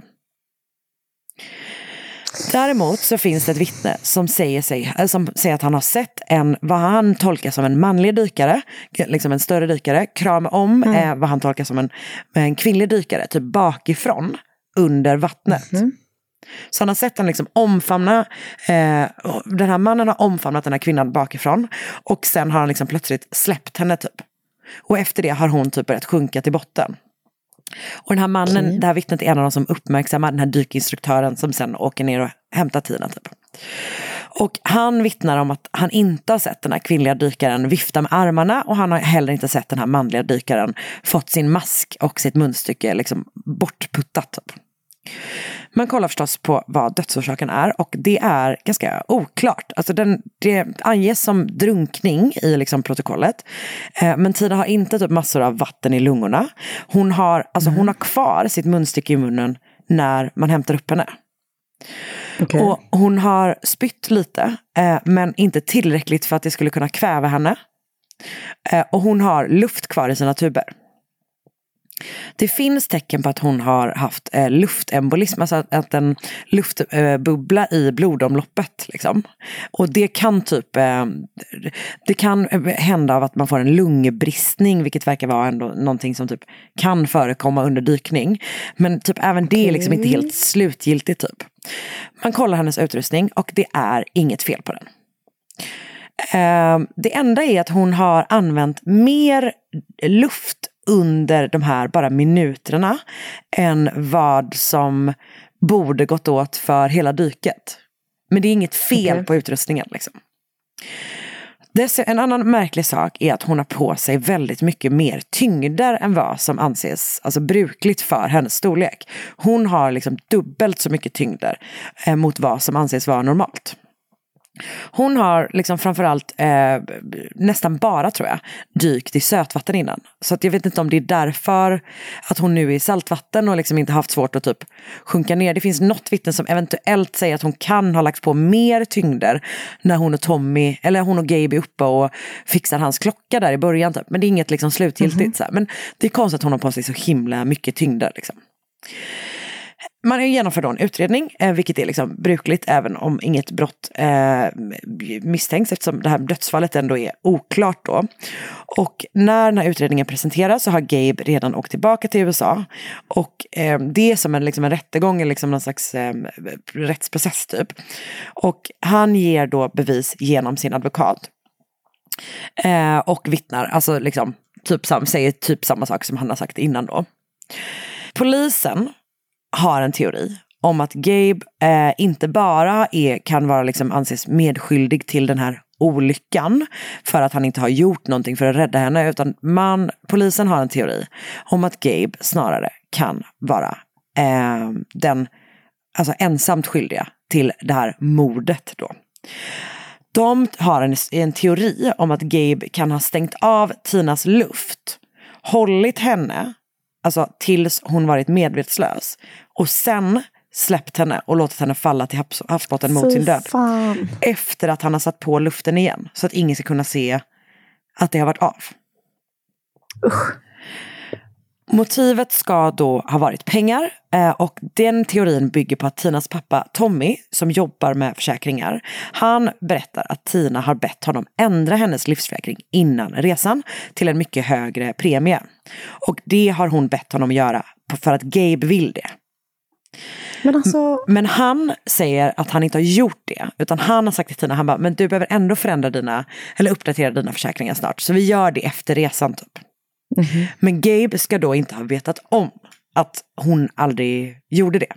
Däremot så finns det ett vittne som säger, sig, eh, som säger att han har sett en, vad han tolkar som en manlig dykare, liksom en större dykare, krama om mm. eh, vad han tolkar som en, en kvinnlig dykare, typ bakifrån, under vattnet. Mm. Så han har sett den liksom omfamna, eh, den här mannen har omfamnat den här kvinnan bakifrån och sen har han liksom plötsligt släppt henne typ. Och efter det har hon typ börjat sjunka till botten. Och den här mannen, okay. det här vittnet är en av de som uppmärksammar den här dykinstruktören som sen åker ner och hämtar Tina. Typ. Och han vittnar om att han inte har sett den här kvinnliga dykaren vifta med armarna och han har heller inte sett den här manliga dykaren fått sin mask och sitt munstycke liksom bortputtat. Typ. Man kollar förstås på vad dödsorsaken är och det är ganska oklart. Alltså den, det anges som drunkning i liksom protokollet. Eh, men Tina har inte typ massor av vatten i lungorna. Hon har, alltså mm. hon har kvar sitt munstycke i munnen när man hämtar upp henne. Okay. Och hon har spytt lite, eh, men inte tillräckligt för att det skulle kunna kväva henne. Eh, och hon har luft kvar i sina tuber. Det finns tecken på att hon har haft eh, luftembolism, alltså att, att en luftbubbla eh, i blodomloppet. Liksom. Och det kan typ eh, det kan hända av att man får en lungbristning, vilket verkar vara ändå någonting som typ kan förekomma under dykning. Men typ även det är liksom inte helt slutgiltigt. Typ. Man kollar hennes utrustning och det är inget fel på den. Uh, det enda är att hon har använt mer luft under de här bara minuterna än vad som borde gått åt för hela dyket. Men det är inget fel okay. på utrustningen. Liksom. en annan märklig sak är att hon har på sig väldigt mycket mer tyngder än vad som anses alltså, brukligt för hennes storlek. Hon har liksom dubbelt så mycket tyngder eh, mot vad som anses vara normalt. Hon har liksom framförallt, eh, nästan bara tror jag, dykt i sötvatten innan. Så att jag vet inte om det är därför att hon nu är i saltvatten och liksom inte haft svårt att typ sjunka ner. Det finns något vittne som eventuellt säger att hon kan ha lagt på mer tyngder när hon och Tommy, eller hon och Gabe är uppe och fixar hans klocka där i början. Typ. Men det är inget liksom slutgiltigt. Mm -hmm. Men det är konstigt att hon har på sig så himla mycket tyngder. Liksom. Man genomför då en utredning, eh, vilket är liksom brukligt även om inget brott eh, misstänks eftersom det här dödsfallet ändå är oklart då. Och när den här utredningen presenteras så har Gabe redan åkt tillbaka till USA. Och eh, det är som en, liksom en rättegång, liksom någon slags eh, rättsprocess typ. Och han ger då bevis genom sin advokat. Eh, och vittnar, alltså liksom typ, säger typ samma sak som han har sagt innan då. Polisen har en teori om att Gabe eh, inte bara är, kan vara liksom anses medskyldig till den här olyckan för att han inte har gjort någonting för att rädda henne utan man, polisen har en teori om att Gabe snarare kan vara eh, den alltså ensamt skyldiga till det här mordet då. De har en, en teori om att Gabe kan ha stängt av Tinas luft, hållit henne alltså tills hon varit medvetslös. Och sen släppt henne och låtit henne falla till havs havsbotten mot sin död. Fan. Efter att han har satt på luften igen. Så att ingen ska kunna se att det har varit av. Usch. Motivet ska då ha varit pengar eh, och den teorin bygger på att Tinas pappa Tommy, som jobbar med försäkringar, han berättar att Tina har bett honom ändra hennes livsförsäkring innan resan till en mycket högre premie. Och det har hon bett honom göra för att Gabe vill det. Men, alltså... men han säger att han inte har gjort det. Utan han har sagt till Tina, han bara, men du behöver ändå förändra dina, eller uppdatera dina försäkringar snart. Så vi gör det efter resan typ. Mm. Men Gabe ska då inte ha vetat om att hon aldrig gjorde det.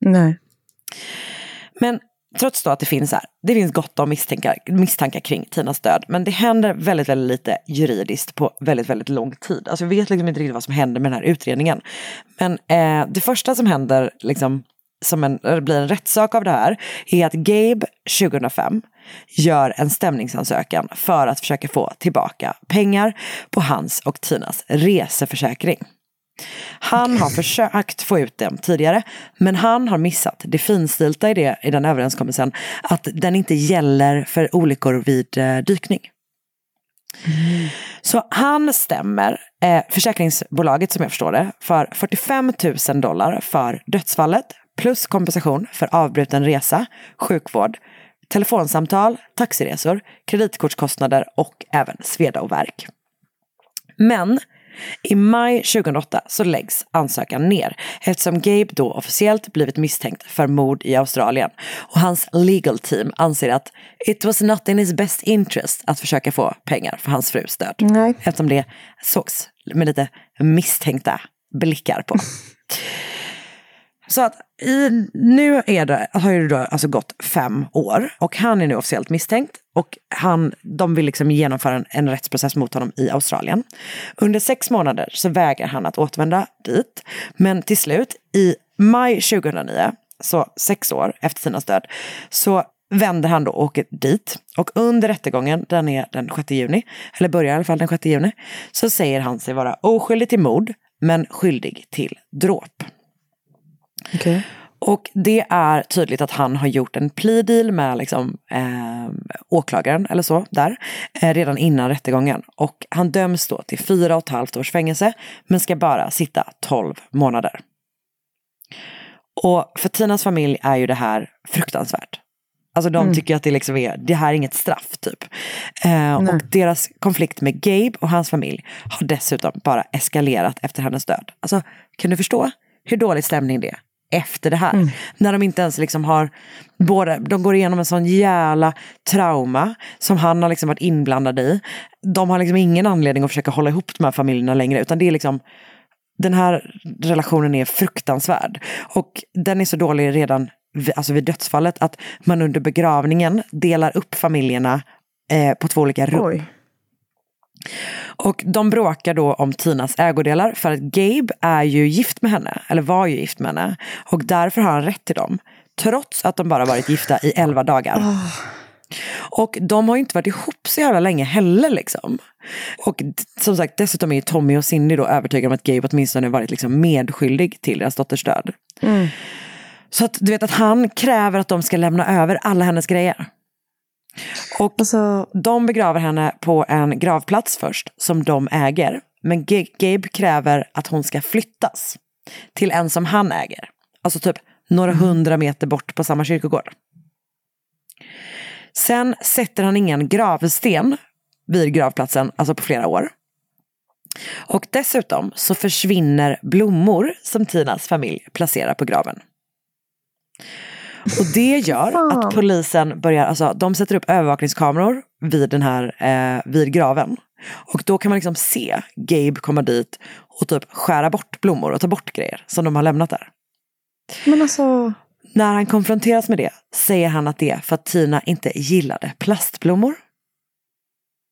Nej. Men trots då att det finns här, det finns gott om misstankar, misstankar kring Tinas död. Men det händer väldigt, väldigt lite juridiskt på väldigt, väldigt lång tid. Alltså jag vet liksom inte riktigt vad som händer med den här utredningen. Men eh, det första som händer, liksom, som en, blir en rättssak av det här, är att Gabe 2005 gör en stämningsansökan för att försöka få tillbaka pengar på hans och Tinas reseförsäkring. Han har försökt få ut dem tidigare, men han har missat det finstilta i, det, i den överenskommelsen, att den inte gäller för olyckor vid eh, dykning. Mm. Så han stämmer eh, försäkringsbolaget som jag förstår det för 45 000 dollar för dödsfallet plus kompensation för avbruten resa, sjukvård, telefonsamtal, taxiresor, kreditkortskostnader och även sveda och värk. Men i maj 2008 så läggs ansökan ner eftersom Gabe då officiellt blivit misstänkt för mord i Australien. Och hans legal team anser att it was not in his best interest att försöka få pengar för hans frus död. Nej. Eftersom det sågs med lite misstänkta blickar på. Så att i, nu är det, har det då alltså gått fem år och han är nu officiellt misstänkt och han, de vill liksom genomföra en, en rättsprocess mot honom i Australien. Under sex månader så vägrar han att återvända dit. Men till slut i maj 2009, så sex år efter Tinas död, så vänder han då och åker dit. Och under rättegången, den är den 6 juni, eller börjar i alla fall den 6 juni, så säger han sig vara oskyldig till mord, men skyldig till dråp. Okay. Och det är tydligt att han har gjort en plea deal med liksom, eh, åklagaren eller så där eh, redan innan rättegången. Och han döms då till fyra och ett halvt års fängelse men ska bara sitta tolv månader. Och för Tinas familj är ju det här fruktansvärt. Alltså de mm. tycker att det liksom är, det här är inget straff typ. Eh, och deras konflikt med Gabe och hans familj har dessutom bara eskalerat efter hennes död. Alltså kan du förstå hur dålig stämning det är? Efter det här. Mm. När de inte ens liksom har, både, de går igenom en sån jävla trauma som han har liksom varit inblandad i. De har liksom ingen anledning att försöka hålla ihop de här familjerna längre utan det är liksom den här relationen är fruktansvärd. Och den är så dålig redan alltså vid dödsfallet att man under begravningen delar upp familjerna eh, på två olika rum. Oj. Och de bråkar då om Tinas ägodelar för att Gabe är ju gift med henne, eller var ju gift med henne. Och därför har han rätt till dem. Trots att de bara varit gifta i elva dagar. Oh. Och de har inte varit ihop så jävla länge heller liksom. Och som sagt, dessutom är ju Tommy och Cindy då övertygade om att Gabe åtminstone varit liksom medskyldig till deras dotters död. Mm. Så att du vet att han kräver att de ska lämna över alla hennes grejer. Och alltså... de begraver henne på en gravplats först, som de äger. Men Gabe kräver att hon ska flyttas till en som han äger. Alltså typ några mm. hundra meter bort på samma kyrkogård. Sen sätter han ingen gravsten vid gravplatsen, alltså på flera år. Och dessutom så försvinner blommor som Tinas familj placerar på graven. Och det gör att polisen börjar, alltså de sätter upp övervakningskameror vid den här, eh, vid graven. Och då kan man liksom se Gabe komma dit och typ skära bort blommor och ta bort grejer som de har lämnat där. Men alltså... När han konfronteras med det säger han att det är för att Tina inte gillade plastblommor.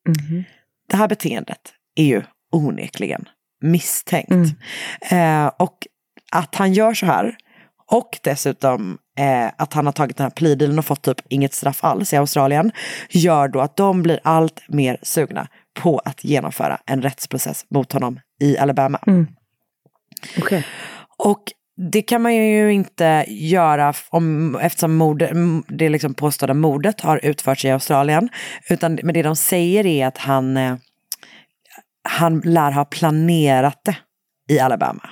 Mm. Det här beteendet är ju onekligen misstänkt. Mm. Eh, och att han gör så här och dessutom eh, att han har tagit den här plea och fått typ inget straff alls i Australien gör då att de blir allt mer sugna på att genomföra en rättsprocess mot honom i Alabama. Mm. Okay. Och det kan man ju inte göra om, eftersom mord, det liksom påstådda mordet har utförts i Australien. Utan men det de säger är att han, eh, han lär ha planerat det i Alabama.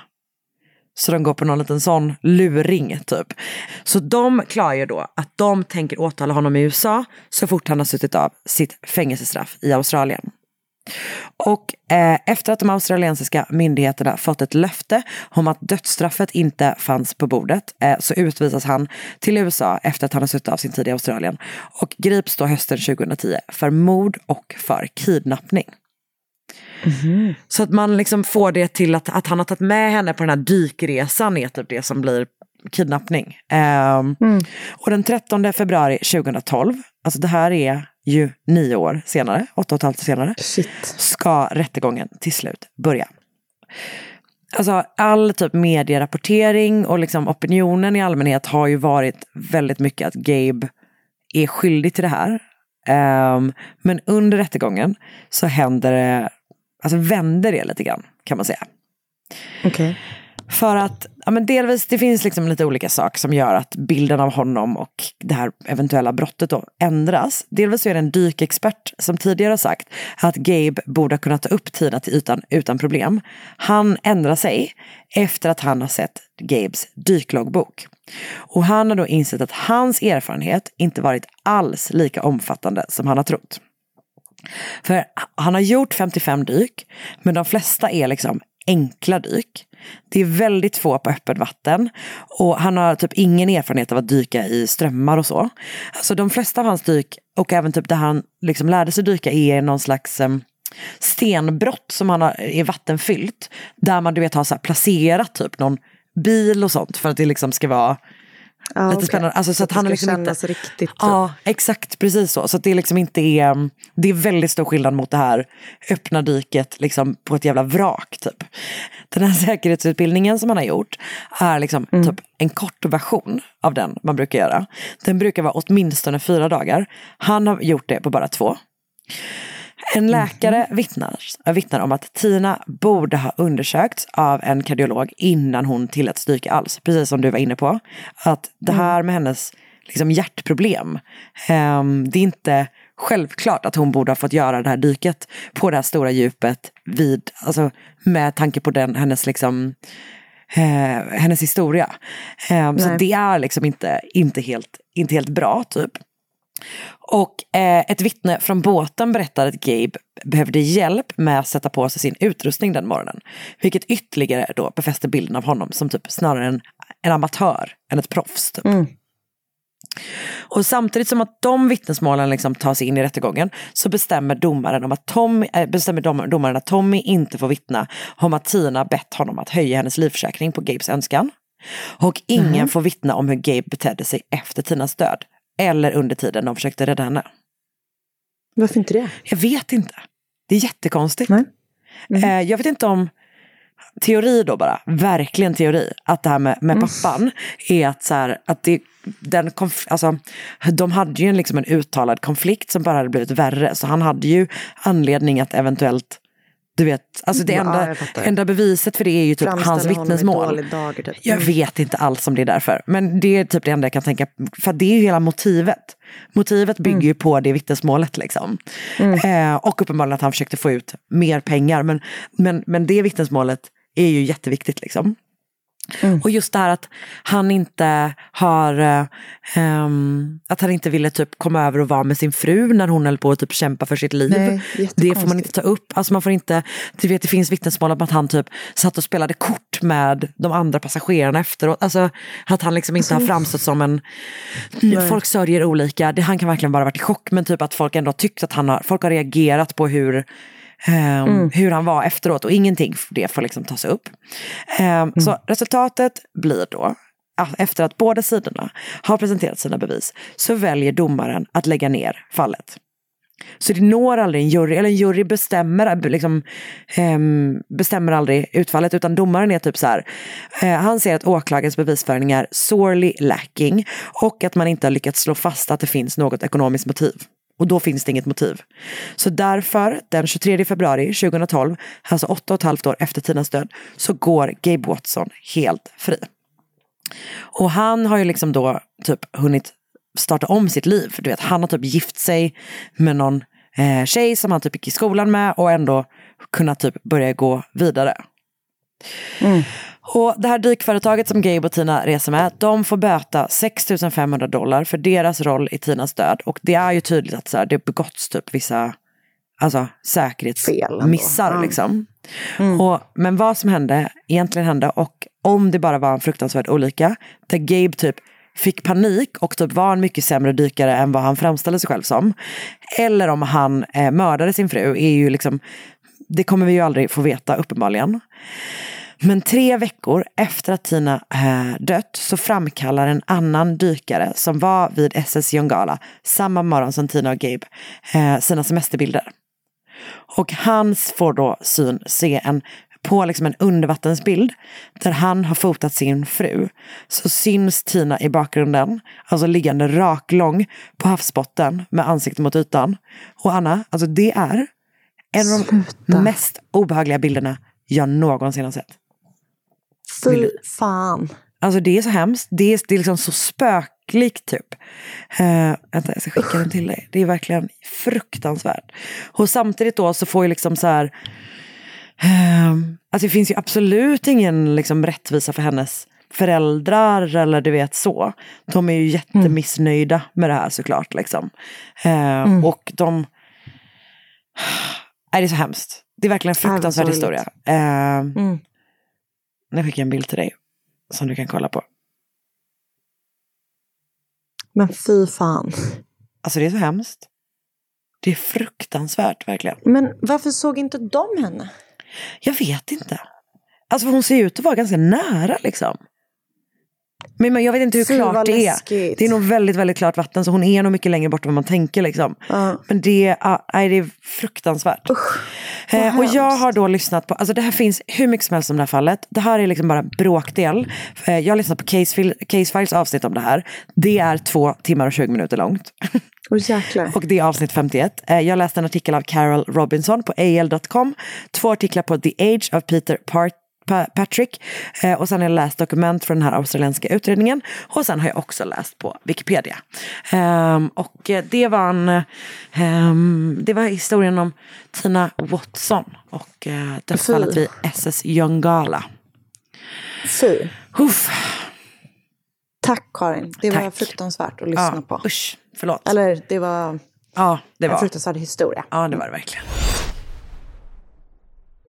Så de går på någon liten sån luring typ. Så de klargör då att de tänker åtala honom i USA så fort han har suttit av sitt fängelsestraff i Australien. Och eh, efter att de australiensiska myndigheterna fått ett löfte om att dödsstraffet inte fanns på bordet eh, så utvisas han till USA efter att han har suttit av sin tid i Australien och grips då hösten 2010 för mord och för kidnappning. Mm. Så att man liksom får det till att, att han har tagit med henne på den här dykresan är typ det som blir kidnappning. Um, mm. Och den 13 februari 2012, alltså det här är ju nio år senare, åtta och ett halvt år senare, Shit. ska rättegången till slut börja. Alltså all typ medierapportering och liksom opinionen i allmänhet har ju varit väldigt mycket att Gabe är skyldig till det här. Um, men under rättegången så händer det alltså vänder det lite grann kan man säga. Okay. För att, ja men delvis, det finns liksom lite olika saker som gör att bilden av honom och det här eventuella brottet då ändras. Delvis så är det en dykexpert som tidigare har sagt att Gabe borde ha kunnat ta upp Tina till ytan utan problem. Han ändrar sig efter att han har sett Gabes dykloggbok. Och han har då insett att hans erfarenhet inte varit alls lika omfattande som han har trott. För han har gjort 55 dyk, men de flesta är liksom enkla dyk. Det är väldigt få på öppet vatten och han har typ ingen erfarenhet av att dyka i strömmar och så. Alltså de flesta av hans dyk och även typ där han liksom lärde sig dyka är någon slags um, stenbrott som han har, är vattenfyllt. Där man du vet har så placerat typ någon bil och sånt för att det liksom ska vara Ah, lite okej. spännande. Alltså, så, att det han har liksom kännas inte... riktigt. typ. Ja, exakt. Precis så. Så att det liksom inte är... Det är väldigt stor skillnad mot det här öppna dyket liksom på ett jävla vrak. Typ. Den här säkerhetsutbildningen som han har gjort är liksom Mm. typ en kort version av den man brukar göra. Den brukar vara åtminstone fyra dagar. Han har gjort det på bara två. En läkare vittnar, vittnar om att Tina borde ha undersökts av en kardiolog innan hon tilläts dyka alls. Precis som du var inne på. Att det här med hennes liksom, hjärtproblem, ehm, det är inte självklart att hon borde ha fått göra det här dyket på det här stora djupet vid, alltså, med tanke på den, hennes liksom, eh, hennes historia. Ehm, så det är liksom inte, inte, helt, inte helt bra typ. Och eh, ett vittne från båten berättar att Gabe behövde hjälp med att sätta på sig sin utrustning den morgonen. Vilket ytterligare då befäster bilden av honom som typ snarare en, en amatör än ett proffs. Typ. Och samtidigt som att de vittnesmålen liksom tar sig in i rättegången så bestämmer domaren, om att Tommy, äh, bestämmer dom, domaren att Tommy inte får vittna om att Tina bett honom att höja hennes livförsäkring på Gabes önskan. Och ingen får vittna om hur Gabe betedde sig efter Tinas död. Eller under tiden de försökte rädda henne. Varför inte det? Jag vet inte. Det är jättekonstigt. Nej. Eh, jag vet inte om teori då bara, verkligen teori, att det här med, med pappan är att så här, att det, den konf- alltså, de hade ju en, liksom en uttalad konflikt som bara hade blivit värre. Så han hade ju anledning att eventuellt, du vet, alltså det Ja, enda, fattar. enda beviset för det är ju typ hans Framställa vittnesmål. dager, typ. Jag vet inte alls om det är därför. Men det är typ det enda jag kan tänka. För det är ju hela motivet. Motivet bygger ju på det vittnesmålet. Liksom. Eh, och uppenbarligen att han försökte få ut mer pengar. Men, men, men det vittnesmålet är ju jätteviktigt. Liksom. Och just det här att han inte har, ehm, att han inte ville typ komma över och vara med sin fru när hon höll på att typ kämpa för sitt liv. Nej, det får man inte ta upp. Alltså man får inte, du vet det finns vittnesmål om att han typ satt och spelade kort med de andra passagerarna efteråt. Alltså att han liksom inte har framstått som en, folk sörjer olika, det, han kan verkligen bara varit i chock men typ att folk ändå tyckt att han har, folk har reagerat på hur ehm, hur han var efteråt och ingenting det får liksom tas upp. Ehm, Så resultatet blir då efter att båda sidorna har presenterat sina bevis så väljer domaren att lägga ner fallet. Så det når aldrig en jury, eller en jury bestämmer, liksom, ehm, bestämmer aldrig utfallet utan domaren är typ så här, eh, han ser att åklagarens bevisföring är sorely lacking och att man inte har lyckats slå fast att det finns något ekonomiskt motiv. Och då finns det inget motiv. Så därför, den 23 februari 2012, alltså åtta och ett halvt år efter Tinas död, så går Gabe Watson helt fri. Och han har ju liksom då typ hunnit starta om sitt liv. Du vet, han har typ gift sig med någon eh, tjej som han typ gick i skolan med och ändå kunnat typ börja gå vidare. Mm. Och det här dykföretaget som Gabe och Tina reser med, de får böta 6 500 dollar för deras roll i Tinas död. Och det är ju tydligt att så här, det begåtts typ vissa alltså, säkerhetsmissar. ändå. Liksom. Och, men vad som hände, egentligen hände och om det bara var en fruktansvärd olycka, där Gabe typ fick panik och typ var en mycket sämre dykare än vad han framställde sig själv som. Eller om han eh, mördade sin fru, är ju liksom, det kommer vi ju aldrig få veta uppenbarligen. Men tre veckor efter att Tina eh, dött så framkallar en annan dykare som var vid SS Jongala samma morgon som Tina och Gabe eh, sina semesterbilder. Och han får då syn se en på liksom en undervattensbild där han har fotat sin fru så syns Tina i bakgrunden, alltså liggande raklång på havsbotten med ansiktet mot ytan. Och Anna, alltså det är en av de mest obehagliga bilderna jag någonsin har sett. Fy fan. Alltså det är så hemskt. Det är, det är liksom så spöklikt typ. Uh, vänta, jag ska skicka den till dig. Det är verkligen fruktansvärt. Och samtidigt då så får ju liksom så här... Uh, alltså det finns ju absolut ingen liksom rättvisa för hennes föräldrar eller du vet så. De är ju jättemissnöjda med det här såklart. Liksom. Uh, mm. Och de... Nej, det är så hemskt. Det är verkligen en fruktansvärd historia. Uh, mm. Nu skickar jag en bild till dig som du kan kolla på. Men fy fan. Alltså det är så hemskt. Det är fruktansvärt verkligen. Men varför såg inte de henne? Jag vet inte. Alltså hon ser ut att vara ganska nära liksom. Men jag vet inte hur Fy, klart det är. Det är nog väldigt, väldigt klart vatten så hon är nog mycket längre bort än vad man tänker. Liksom. Uh. Men det, uh, nej, det är fruktansvärt. Usch, eh, och jag har då lyssnat på, alltså det här finns hur mycket som helst om det här fallet. Det här är liksom bara bråkdel. Eh, jag har lyssnat på Case, Case Files avsnitt om det här. Det är två timmar och 20 minuter långt. Oh, och det är avsnitt 51. Eh, jag läste en artikel av Carol Robinson på al.com. Två artiklar på The Age of Peter Part Patrick. Eh, och sen har jag läst dokument från den här australienska utredningen. Och sen har jag också läst på Wikipedia. Um, och det var, en, um, det var historien om Tina Watson och uh, dödsfallet vid SS Jongala. Fy. Uff. Tack Karin, det Tack. var fruktansvärt att lyssna ja, på. Usch, förlåt. Eller det var, ja, det var en fruktansvärd historia. Ja, det var det verkligen.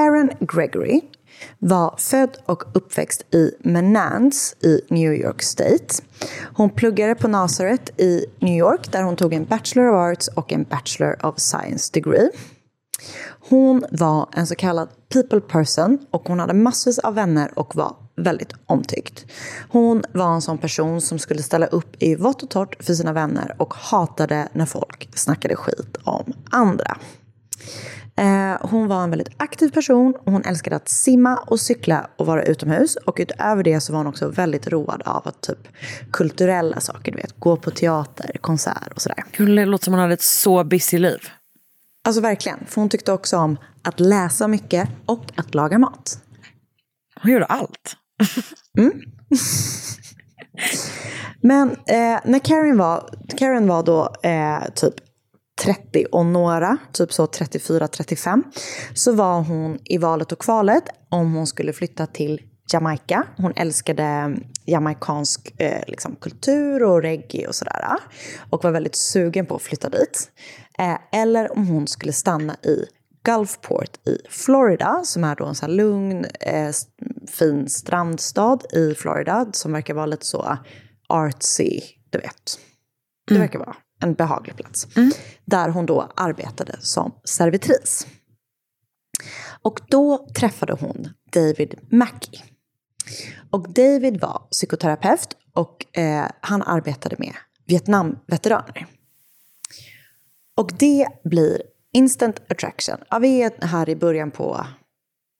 Karen Gregory var född och uppväxt i Menands i New York State. Hon pluggade på Nazareth i New York där hon tog en Bachelor of Arts och en Bachelor of Science degree. Hon var en så kallad people person och hon hade massvis av vänner och var väldigt omtyckt. Hon var en sån person som skulle ställa upp i vått och torrt för sina vänner och hatade när folk snackade skit om andra. Eh, hon var en väldigt aktiv person och hon älskade att simma och cykla och vara utomhus. Och utöver det så var hon också väldigt road av att typ kulturella saker, du vet, gå på teater, konsert och sådär. Det låter som hon hade ett så busy liv. Alltså verkligen, för hon tyckte också om att läsa mycket och att laga mat. Hon gjorde allt. mm. Men eh, när Karen var, Karen var då eh, typ 30 och några, typ så 34-35, så var hon i valet och kvalet om hon skulle flytta till Jamaica. Hon älskade jamaicansk eh, liksom, kultur och reggae och sådär. Och var väldigt sugen på att flytta dit. Eh, eller om hon skulle stanna i Gulfport i Florida, som är då en så här lugn, eh, fin strandstad i Florida, som verkar vara lite så artsy, du vet. Det mm. verkar vara en behaglig plats. Mm. Där hon då arbetade som servitris. Och då träffade hon David Mackey. Och David var psykoterapeut och eh, han arbetade med Vietnamveteraner. Och det blir instant attraction. Ja, vi är här i början på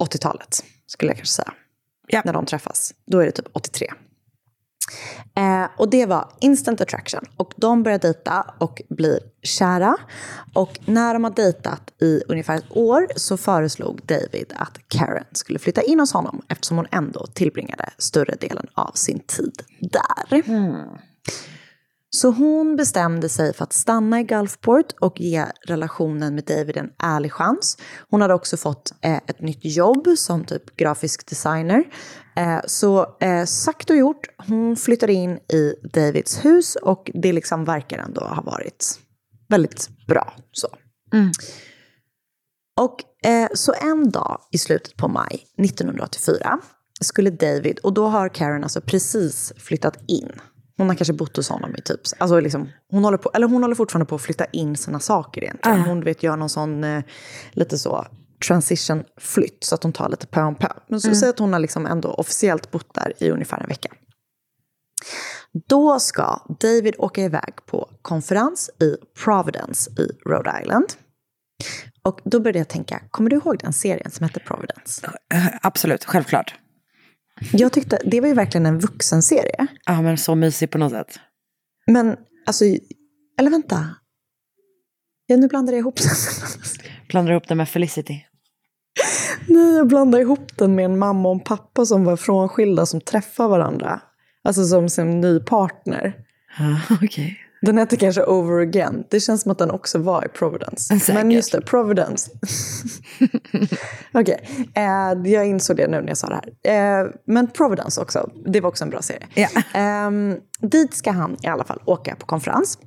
80-talet, skulle jag kanske säga. Ja. När de träffas. Då är det typ 83. Eh, och det var instant attraction. Och de börjar dejta och blir kära. Och när de har dejtat i ungefär ett år så föreslog David att Karen skulle flytta in hos honom eftersom hon ändå tillbringade större delen av sin tid där. Mm. Så hon bestämde sig för att stanna i Gulfport och ge relationen med David en ärlig chans. Hon hade också fått eh, ett nytt jobb som typ grafisk designer. Eh, så eh, sagt och gjort, hon flyttade in i Davids hus och det liksom verkar ändå ha varit väldigt bra. Så. Mm. Och eh, så en dag i slutet på maj 1984 skulle David, och då har Karen alltså precis flyttat in. Hon har kanske bott hos honom i typ, alltså liksom, hon, håller på, eller hon håller fortfarande på att flytta in sina saker egentligen. Ah. Hon vet gör någon sån, lite så, transition-flytt, så att hon tar lite pö om pö. Men så Mm. säg att hon har liksom ändå officiellt bott där i ungefär en vecka. Då ska David åka iväg på konferens i Providence i Rhode Island. Och då började jag tänka, kommer du ihåg den serien som hette Providence? Eh, Absolut, självklart. Jag tyckte, det var ju verkligen en vuxenserie. Ja, men så mysig på något sätt. Men alltså, eller vänta. Ja, nu blandar jag ihop den. Blandar ihop det med Felicity. Nej, jag blandar ihop den med en mamma och en pappa som var frånskilda som träffar varandra. Alltså som sin ny partner. Ja, Okej. Den heter kanske Over Again. Det känns som att den också var i Providence. Säkert. Men just det, Providence. Okej, eh, jag insåg det nu när jag sa det här. Eh, men Providence också, det var också en bra serie. Ja. Eh, dit ska han i alla fall åka på konferens.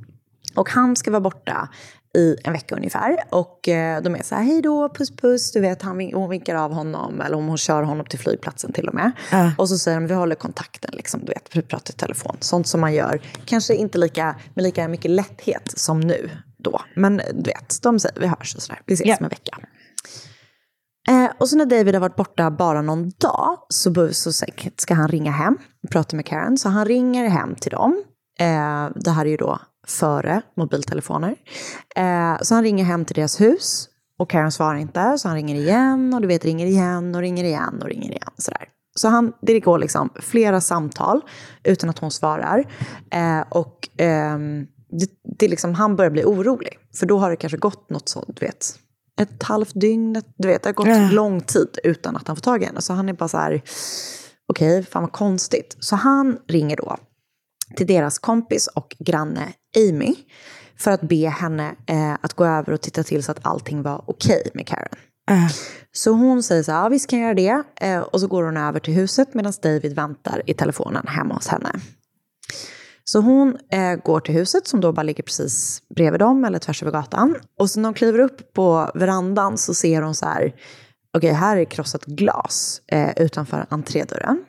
Och han ska vara borta i en vecka ungefär. Och eh, de är så här, hej då, puss puss. Du vet, han, hon vinkar av honom. Eller om hon kör honom till flygplatsen till och med. Ja. Och så säger de, vi håller kontakten, liksom, du vet, vi pratar i telefon. Sånt som man gör, kanske inte lika, med lika mycket lätthet som nu då. Men du vet, de säger, vi hörs och sådär. Vi ses Ja. om en vecka. Eh, och så när David har varit borta bara någon dag så, så ska han ringa hem och prata med Karen. Så han ringer hem till dem. Eh, det här är ju då före mobiltelefoner. Eh, så han ringer hem till deras hus och Karen svarar inte. Så han ringer igen och du vet ringer igen och ringer igen och ringer igen. Sådär. Så han, det går liksom flera samtal utan att hon svarar. Eh, och ehm, det, det liksom, han börjar bli orolig. För då har det kanske gått något sånt, du vet. Ett halvt dygn, du vet, det har gått Ja. lång tid utan att han får tag i henne. Så han är bara så här, okej, fan vad konstigt. Så han ringer då till deras kompis och granne Amy för att be henne eh, att gå över och titta till så att allting var okej med Karen. Eh, Så hon säger så här, ja, visst kan jag göra det. Eh, och så går hon över till huset medan David väntar i telefonen hemma hos henne. Så hon eh, går till huset som då bara ligger precis bredvid dem eller tvärs över gatan. Och så när hon kliver upp på verandan så ser hon så här, okej här är krossat glas eh, utanför entrédörren.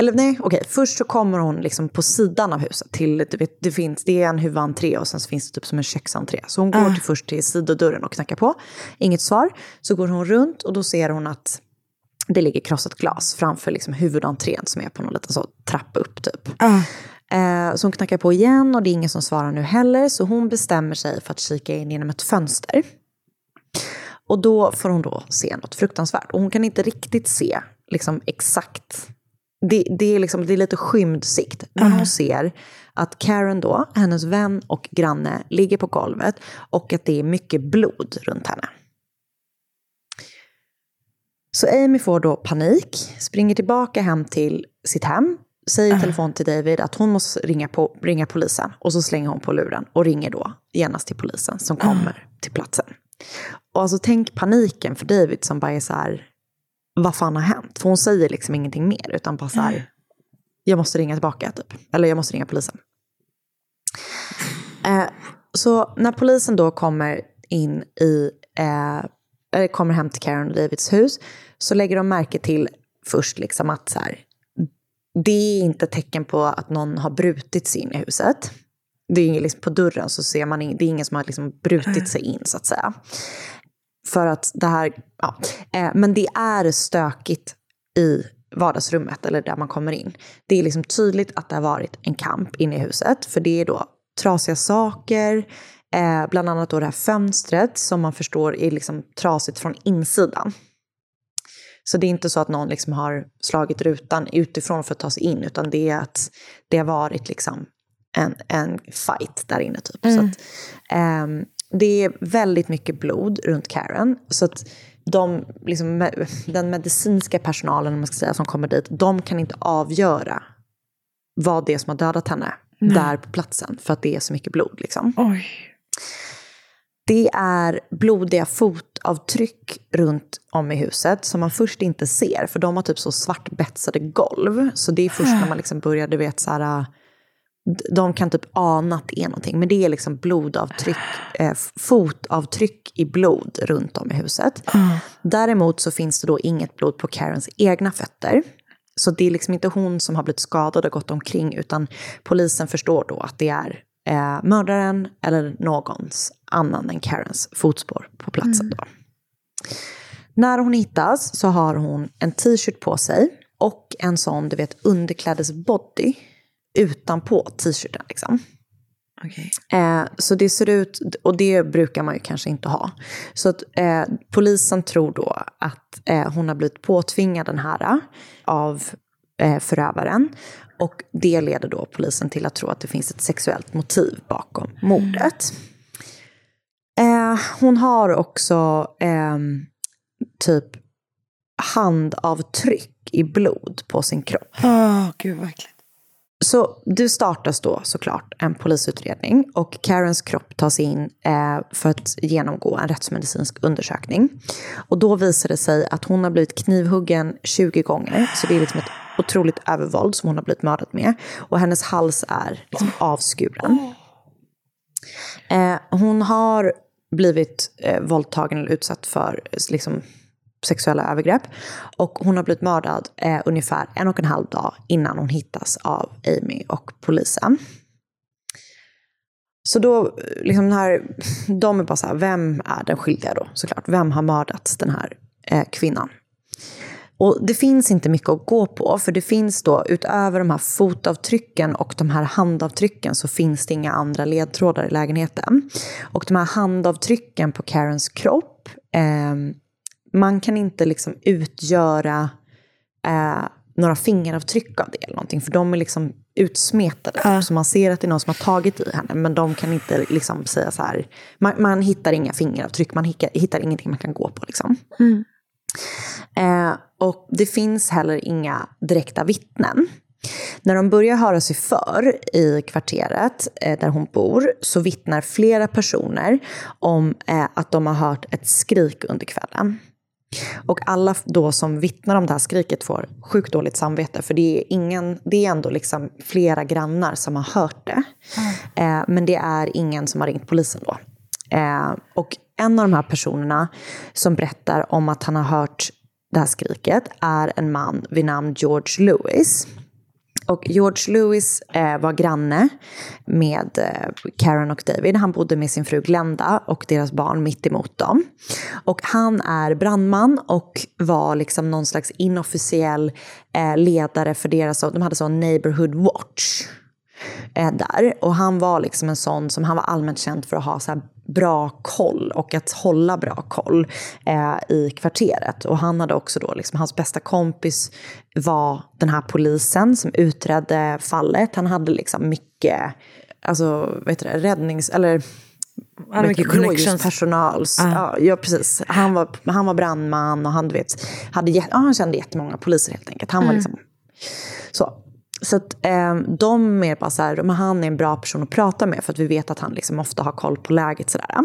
Eller nej, okej, först så kommer hon liksom på sidan av huset till, du vet, det finns, det är en huvudentré och sen så finns det typ som en köksentré. Så hon går Ah. till, först till sidodörren och knackar på, inget svar. Så går hon runt och då ser hon att det ligger krossat glas framför liksom huvudentrén som är på någon liten så trappa upp typ. Eh, så hon knackar på igen och det är ingen som svarar nu heller. Så hon bestämmer sig för att kika in genom ett fönster. Och då får hon då se något fruktansvärt. Och hon kan inte riktigt se liksom exakt. Det, det, är liksom, det är lite skymd sikt. Men hon ser att Karen då, hennes vän och granne, ligger på golvet. Och att det är mycket blod runt henne. Så Amy får då panik, springer tillbaka hem till sitt hem, säger i telefon till David att hon måste ringa, på, ringa polisen. Och så slänger hon på luren och ringer då genast till polisen som kommer till platsen. Och alltså tänk paniken för David som bara är så här, vad fan har hänt? För hon säger liksom ingenting mer, utan bara så här, jag måste ringa tillbaka typ. Eller jag måste ringa polisen. Eh, så när polisen då kommer in i, eh, eller kommer hem till Karen och Davids hus, så lägger de märke till först liksom att så här, det är inte tecken på att någon har brutit sig in i huset. Det är liksom på dörren så ser man, in, det är ingen som har liksom brutit sig in så att säga. För att det här, ja. Eh, men det är stökigt i vardagsrummet eller där man kommer in. Det är liksom tydligt att det har varit en kamp inne i huset. För det är då trasiga saker, eh, bland annat då det här fönstret som man förstår är liksom trasigt från insidan. Så det är inte så att någon liksom har slagit rutan utifrån för att ta sig in, utan det är att det har varit liksom en, en fight där inne. Typ. Så att, ehm, det är väldigt mycket blod runt Karen. Så att de, liksom, den medicinska personalen om man ska säga, som kommer dit, de kan inte avgöra vad det är som har dödat henne. där på platsen för att det är så mycket blod. Liksom. Oj. Det är blodiga fotavtryck runt om i huset som man först inte ser, för de har typ så svartbetsade golv. Så det är först när man liksom börjar, du vet, så här, de kan typ ana att det är någonting, men det är liksom blodavtryck, eh, fotavtryck i blod runt om i huset. Mm. Däremot så finns det då inget blod på Karens egna fötter. Så det är liksom inte hon som har blivit skadad och gått omkring, utan polisen förstår då att det är eh, mördaren eller någons annan än Karens fotspår på platsen. Då. När hon hittas så har hon en t-shirt på sig och en sån, du vet, underklädesbody utanpå t-shirten. Liksom. Okej. Eh, så det ser ut, och det brukar man ju kanske inte ha. Så att eh, polisen tror då att eh, hon har blivit påtvingad den här eh, av eh, förövaren. Och det leder då polisen till att tro att det finns ett sexuellt motiv bakom mordet. Eh, hon har också ehm, typ handavtryck i blod på sin kropp. Åh, gud vad äckligt. Så det startas då såklart en polisutredning och Karens kropp tas in eh, för att genomgå en rättsmedicinsk undersökning. Och då visar det sig att hon har blivit knivhuggen 20 gånger, så det är liksom ett otroligt övervåld som hon har blivit mördad med. Och hennes hals är liksom avskuren. Eh, hon har blivit eh, våldtagen eller utsatt för liksom, sexuella övergrepp. Och hon har blivit mördad eh, ungefär en och en halv dag innan hon hittas av Amy och polisen. Så då, eh, liksom den här, de är bara så här, vem är den skyldiga då såklart? Vem har mördat den här eh, kvinnan? Och det finns inte mycket att gå på, för det finns då utöver de här fotavtrycken och de här handavtrycken så finns det inga andra ledtrådar i lägenheten. Och de här handavtrycken på Karens kropp, eh, man kan inte liksom utgöra eh, några fingeravtryck av det eller någonting, för de är liksom utsmetade. Så man ser att det är någon som har tagit i henne, men de kan inte liksom säga så här, man, man hittar inga fingeravtryck, man hittar, hittar ingenting man kan gå på liksom. Eh, och det finns heller inga direkta vittnen. När de börjar höra sig för i kvarteret eh, där hon bor så vittnar flera personer om eh, att de har hört ett skrik under kvällen. Och alla då som vittnar om det här skriket får sjukt dåligt samvete för det är, ingen, det är ändå liksom flera grannar som har hört det. Eh, men det är ingen som har ringt polisen då. Eh, och en av de här personerna som berättar om att han har hört det här skriket är en man vid namn George Lewis. Och George Lewis eh, var granne med eh, Karen och David. Han bodde med sin fru Glenda och deras barn mitt emot dem. Och han är brandman och var liksom någon slags inofficiell eh, ledare för deras, de hade sån neighborhood watch eh, där. Och han var liksom en sån som han var allmänt känd för att ha så bra koll och att hålla bra koll eh, i kvarteret. Och han hade också då, liksom, hans bästa kompis var den här polisen som utredde fallet. Han hade liksom mycket, alltså vad heter det, räddnings... Eller Han mycket connections. personal. Ja, ja, precis. Han var, han var brandman och han, du vet, hade, ja, han kände jättemånga poliser helt enkelt. Han var liksom så. Så att eh, de mer bara så här, men han är en bra person att prata med för att vi vet att han liksom ofta har koll på läget sådär.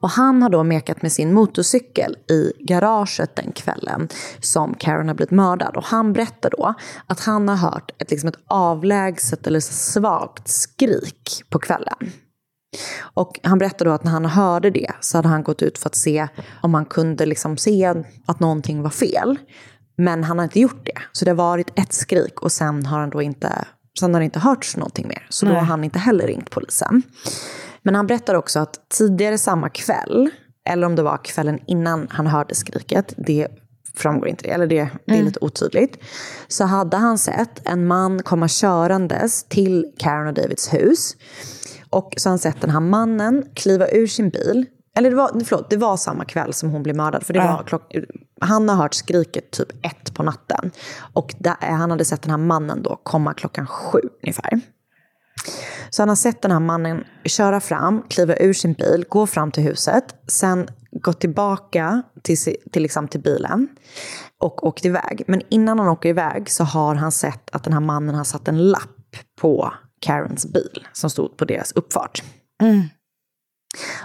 Och han har då mekat med sin motorcykel i garaget den kvällen som Karen har blivit mördad. Och han berättar då att han har hört ett, liksom ett avlägset eller svagt skrik på kvällen. Och han berättade då att när han hörde det så hade han gått ut för att se om han kunde liksom se att någonting var fel. Men han har inte gjort det. Så det har varit ett skrik och sen har han då inte, sen har det inte hörts någonting mer. Så då har han inte heller ringt polisen. Men han berättar också att tidigare samma kväll, eller om det var kvällen innan han hörde skriket, det framgår inte, eller det, det är lite otydligt, så hade han sett en man komma körandes till Karen och Davids hus. Och så har han sett den här mannen kliva ur sin bil. Eller det var, förlåt, det var samma kväll som hon blev mördad. För det var klock, han har hört skriket typ ett på natten. Och där, han hade sett den här mannen då komma klockan sju ungefär. Så han har sett den här mannen köra fram, kliva ur sin bil, gå fram till huset, sen gå tillbaka till, till, liksom, till bilen och åkt iväg. Men innan han åker iväg så har han sett att den här mannen har satt en lapp på Karens bil som stod på deras uppfart.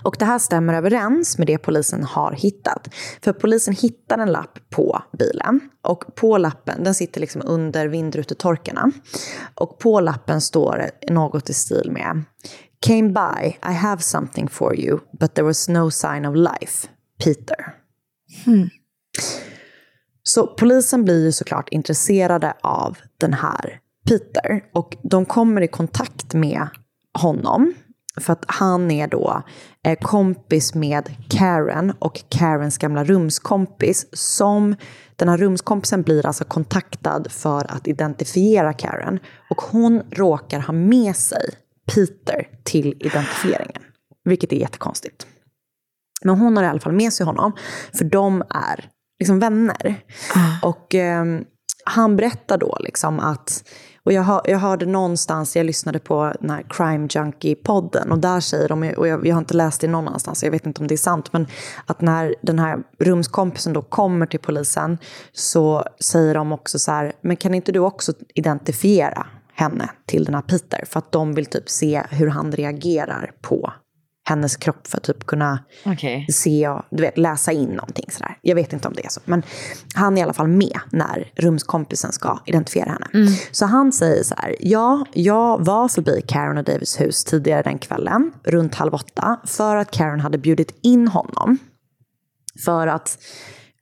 Och det här stämmer överens med det polisen har hittat. För polisen hittar en lapp på bilen. Och på lappen, den sitter liksom under vindrutetorkarna. Och på lappen står något i stil med Came by, I have something for you, but there was no sign of life. Peter. Så polisen blir ju såklart intresserade av den här Peter. Och de kommer i kontakt med honom. För att han är då eh, kompis med Karen och Karens gamla rumskompis. Som den här rumskompisen blir alltså kontaktad för att identifiera Karen. Och hon råkar ha med sig Peter till identifieringen. Vilket är jättekonstigt. Men hon har i alla fall med sig honom, för de är liksom vänner. Och eh, han berättar då liksom att, och jag, hör, jag hörde någonstans, jag lyssnade på den här Crime Junkie-podden, och där säger de, och jag, jag har inte läst det någon annanstans, jag vet inte om det är sant, men att när den här rumskompisen då kommer till polisen så säger de också så här, men kan inte du också identifiera henne till den här Peter? För att de vill typ se hur han reagerar på hennes kropp för att typ kunna Okej. se och du vet, läsa in någonting sådär. Jag vet inte om det är så. Men han är i alla fall med när rumskompisen ska identifiera henne. Så han säger så här, ja, jag var förbi Karen och Davids hus tidigare den kvällen, runt halv åtta, för att Karen hade bjudit in honom. För att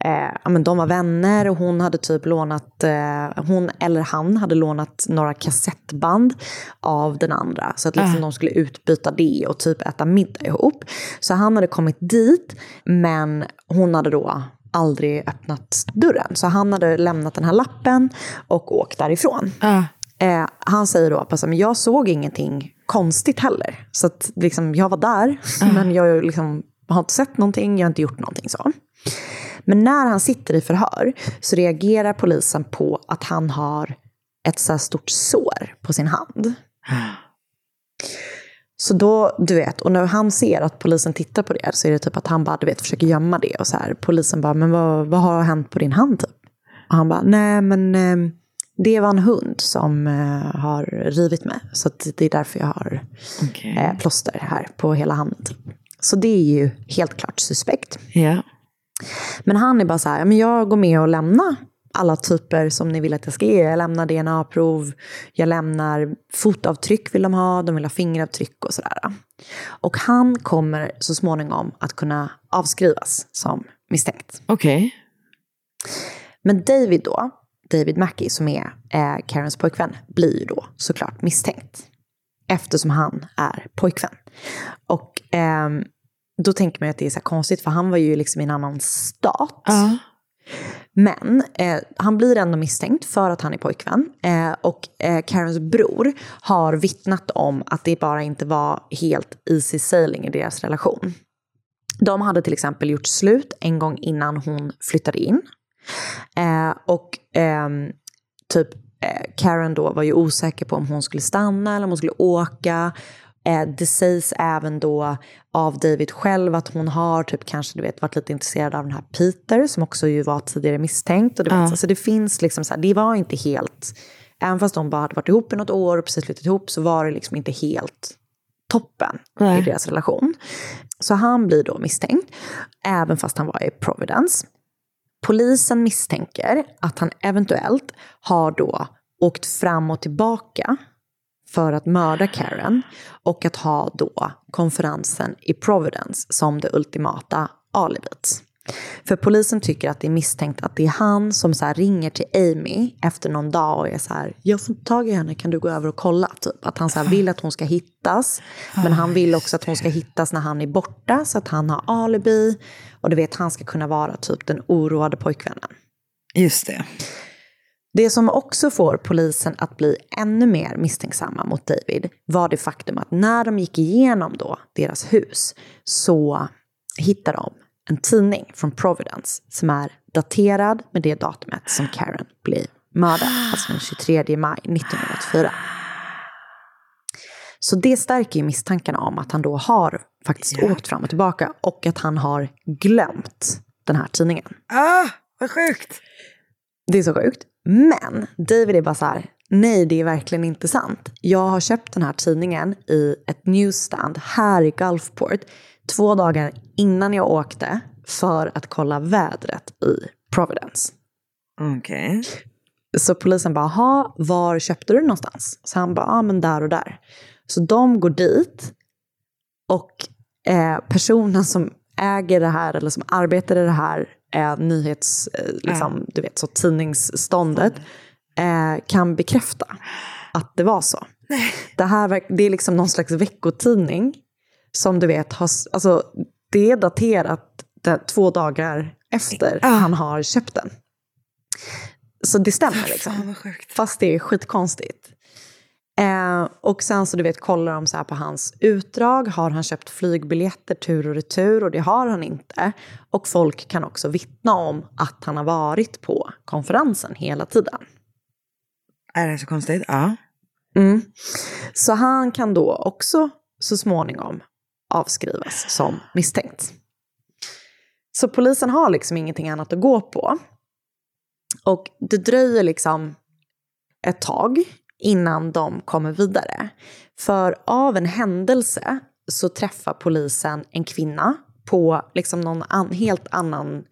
eh, ja, men de var vänner och hon hade typ lånat, eh, hon eller han hade lånat några kassettband av den andra. Så att liksom de skulle utbyta det och typ äta middag ihop. Så han hade kommit dit, men hon hade då aldrig öppnat dörren. Så han hade lämnat den här lappen och åkt därifrån. Eh, han säger då att jag såg ingenting konstigt heller. Så att, liksom, jag var där, men jag liksom, har inte sett någonting, jag har inte gjort någonting så. Men när han sitter i förhör så reagerar polisen på att han har ett så här stort sår på sin hand. Så då, du vet, och när han ser att polisen tittar på det så är det typ att han bara, du vet, försöker gömma det. Och så här, polisen bara, men vad, vad har hänt på din hand typ? Och han bara, nej men eh, det var en hund som eh, har rivit mig. Så det är därför jag har eh, plåster här på hela handen. Typ. Så det är ju helt klart suspekt. Ja. Men han är bara så här, "Ja, men jag går med och lämnar alla typer som ni vill att jag ska ge. Jag lämnar DNA-prov, jag lämnar fotavtryck vill de ha, de vill ha fingeravtryck och sådär. Och han kommer så småningom att kunna avskrivas som misstänkt. Okej. Men David då, David Mackey som är eh, Karens pojkvän, blir ju då såklart misstänkt. Eftersom han är pojkvän. Och ehm, då tänker man ju att det är så konstigt, för han var ju liksom i en annan stat. Ja. Men eh, han blir ändå misstänkt för att han är pojkvän. Eh, och eh, Karens bror har vittnat om att det bara inte var helt easy sailing i deras relation. De hade till exempel gjort slut en gång innan hon flyttade in. Eh, och ehm, typ eh, Karen då var ju osäker på om hon skulle stanna eller om hon skulle åka. Eh, det sägs även då av David själv att hon har typ kanske du vet, varit lite intresserad av den här Peter som också ju var tidigare misstänkt. Och det, vet, alltså det finns liksom så här, det var inte helt, även fast de bara hade varit ihop i något år och precis flyttat ihop så var det liksom inte helt toppen Nej. i deras relation. Så han blir då misstänkt, även fast han var i Providence. Polisen misstänker att han eventuellt har då åkt fram och tillbaka för att mörda Karen och att ha då konferensen i Providence som det ultimata alibit. För polisen tycker att det är misstänkt att det är han som så här ringer till Amy efter någon dag och är så här, jag får inte tag i henne, kan du gå över och kolla? Typ. Att han så här vill att hon ska hittas, men han vill också att hon ska hittas när han är borta så att han har alibi. Och du vet, han ska kunna vara typ den oroade pojkvännen. Just det. Det som också får polisen att bli ännu mer misstänksamma mot David var det faktum att när de gick igenom då deras hus så hittade de en tidning från Providence som är daterad med det datumet som Karen blev mördad, alltså den 23 maj 1984. Så det stärker ju misstankarna om att han då har faktiskt åkt fram och tillbaka och att han har glömt den här tidningen. Ah, vad sjukt. Det är så sjukt. Men David är bara så här, nej det är verkligen inte sant. Jag har köpt den här tidningen i ett newsstand här i Gulfport två dagar innan jag åkte för att kolla vädret i Providence. Okej. Så polisen bara, ha var köpte du någonstans? Så han bara, ja ah, men där och där. Så de går dit och eh, personen som äger det här eller som arbetar i det här eh, nyhets, eh, liksom, du vet, så tidningsståndet eh, kan bekräfta att det var så. Det, här, det är liksom någon slags veckotidning som du vet har, alltså, det är daterat det, två dagar efter han har köpt den. Så det stämmer liksom. Fast det är skitkonstigt. Eh, och sen så du vet kollar de så här på hans utdrag. Har han köpt flygbiljetter tur och retur? Och det har han inte. Och folk kan också vittna om att han har varit på konferensen hela tiden. Är det så konstigt? Ja. Mm. Så han kan då också så småningom avskrivas som misstänkt. Så polisen har liksom ingenting annat att gå på. Och det dröjer liksom ett tag innan de kommer vidare. För av en händelse så träffar polisen en kvinna på liksom någon an, helt annan...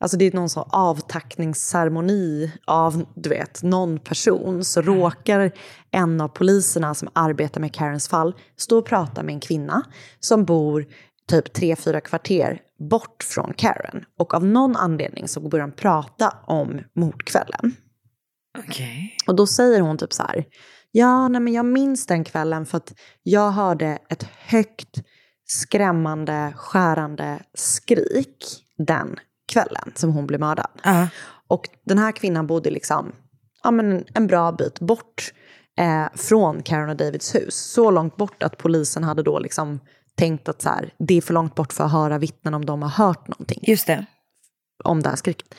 Alltså det är någon sån avtackningsceremoni av du vet, någon person. Så råkar en av poliserna som arbetar med Karens fall stå och prata med en kvinna som bor typ tre, fyra kvarter bort från Karen. Och av någon anledning så börjar de prata om mordkvällen. Okay. Och då säger hon typ så här, ja, nej, men jag minns den kvällen för att jag hörde ett högt, skrämmande, skärande skrik den kvällen som hon blev mördad. Uh. Och den här kvinnan bodde liksom ja, men en bra bit bort eh, från Karen och Davids hus. Så långt bort att polisen hade då liksom tänkt att så här, det är för långt bort för att höra vittnen om de har hört någonting. Just det. Om det här skriket.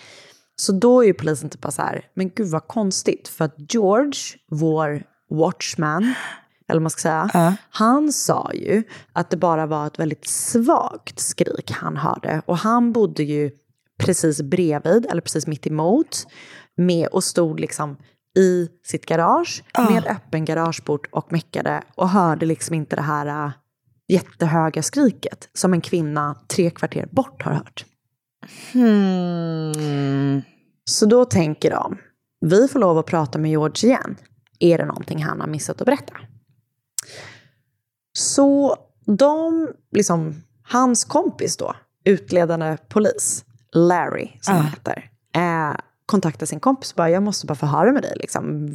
Så då är ju polisen typ bara så här, men gud vad konstigt. För att George, vår watchman, eller vad man ska säga, uh. han sa ju att det bara var ett väldigt svagt skrik han hörde. Och han bodde ju precis bredvid, eller precis mitt emot, med och stod liksom i sitt garage uh. med öppen garageport och meckade och hörde liksom inte det här uh, jättehöga skriket som en kvinna tre kvarter bort har hört. Hmm. Så då tänker de, vi får lov att prata med George igen. Är det någonting han har missat att berätta? Så de, liksom, hans kompis då, utledande polis, Larry som Ah. han heter, eh, kontaktar sin kompis och bara, jag måste bara få höra med dig. Liksom.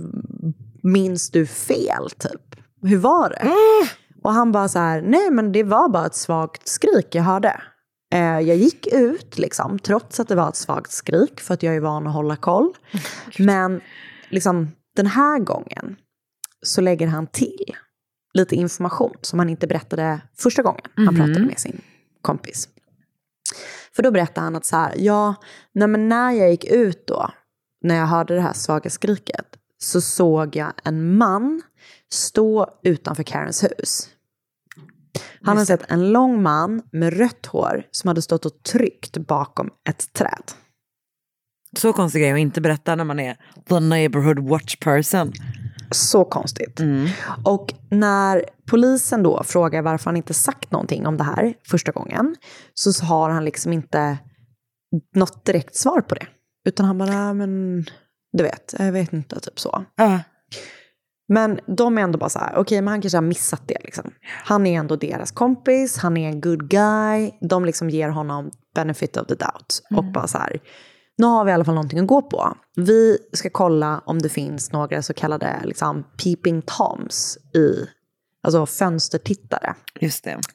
Minns du fel typ? Hur var det? Och han bara så här, nej men det var bara ett svagt skrik jag hörde. Eh, jag gick ut, liksom, trots att det var ett svagt skrik, för att jag är van att hålla koll. Men liksom, den här gången så lägger han till lite information som han inte berättade första gången han pratade med sin kompis. För då berättade han att så här, ja, nej när jag gick ut då, när jag hörde det här svaga skriket, så såg jag en man stå utanför Karens hus. Han hade sett en lång man med rött hår som hade stått och tryckt bakom ett träd. Så konstig grej att inte berätta när man är the neighborhood watch person. Så konstigt. Och när polisen då frågar varför han inte sagt någonting om det här första gången, så har han liksom inte något direkt svar på det. Utan han bara, "Ah, men du vet, jag vet inte, typ så. Ja. Men de är ändå bara så här, okej, men han kanske har missat det. Liksom. Han är ändå deras kompis, han är en good guy. De liksom ger honom benefit of the doubt. Och bara så här, nu har vi i alla fall någonting att gå på. Vi ska kolla om det finns några så kallade liksom, peeping toms i, alltså fönstertittare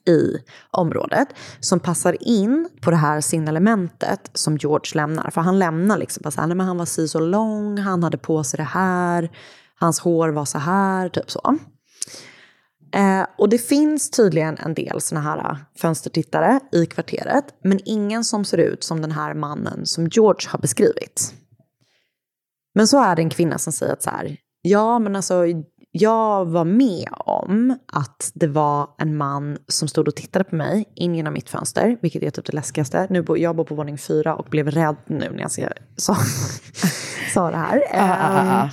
i området som passar in på det här signalementet som George lämnar. För han lämnar liksom bara så här, men han var si så lång, han hade på sig det här, hans hår var så här, typ så. Eh, och det finns tydligen en del såna här eh, fönstertittare i kvarteret, men ingen som ser ut som den här mannen som George har beskrivit. Men så är det en kvinna som säger att så här, ja men alltså jag var med om att det var en man som stod och tittade på mig in genom mitt fönster, vilket är typ det läskigaste. Nu bo, jag bor på våning fyra och blev rädd nu när jag ser, sa, sa det här. Ehm,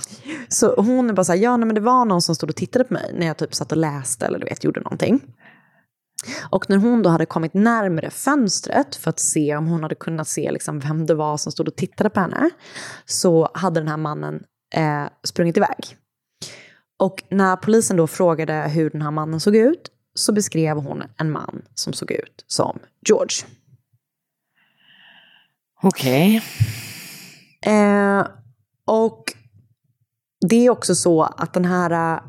Så hon är bara så här, ja nej, men det var någon som stod och tittade på mig när jag typ satt och läste eller du vet, gjorde någonting. Och när hon då hade kommit närmare fönstret för att se om hon hade kunnat se liksom vem det var som stod och tittade på henne, så hade den här mannen eh, sprungit iväg. Och när polisen då frågade hur den här mannen såg ut, så beskrev hon en man som såg ut som George. Okej. Eh, och det är också så att den här eh,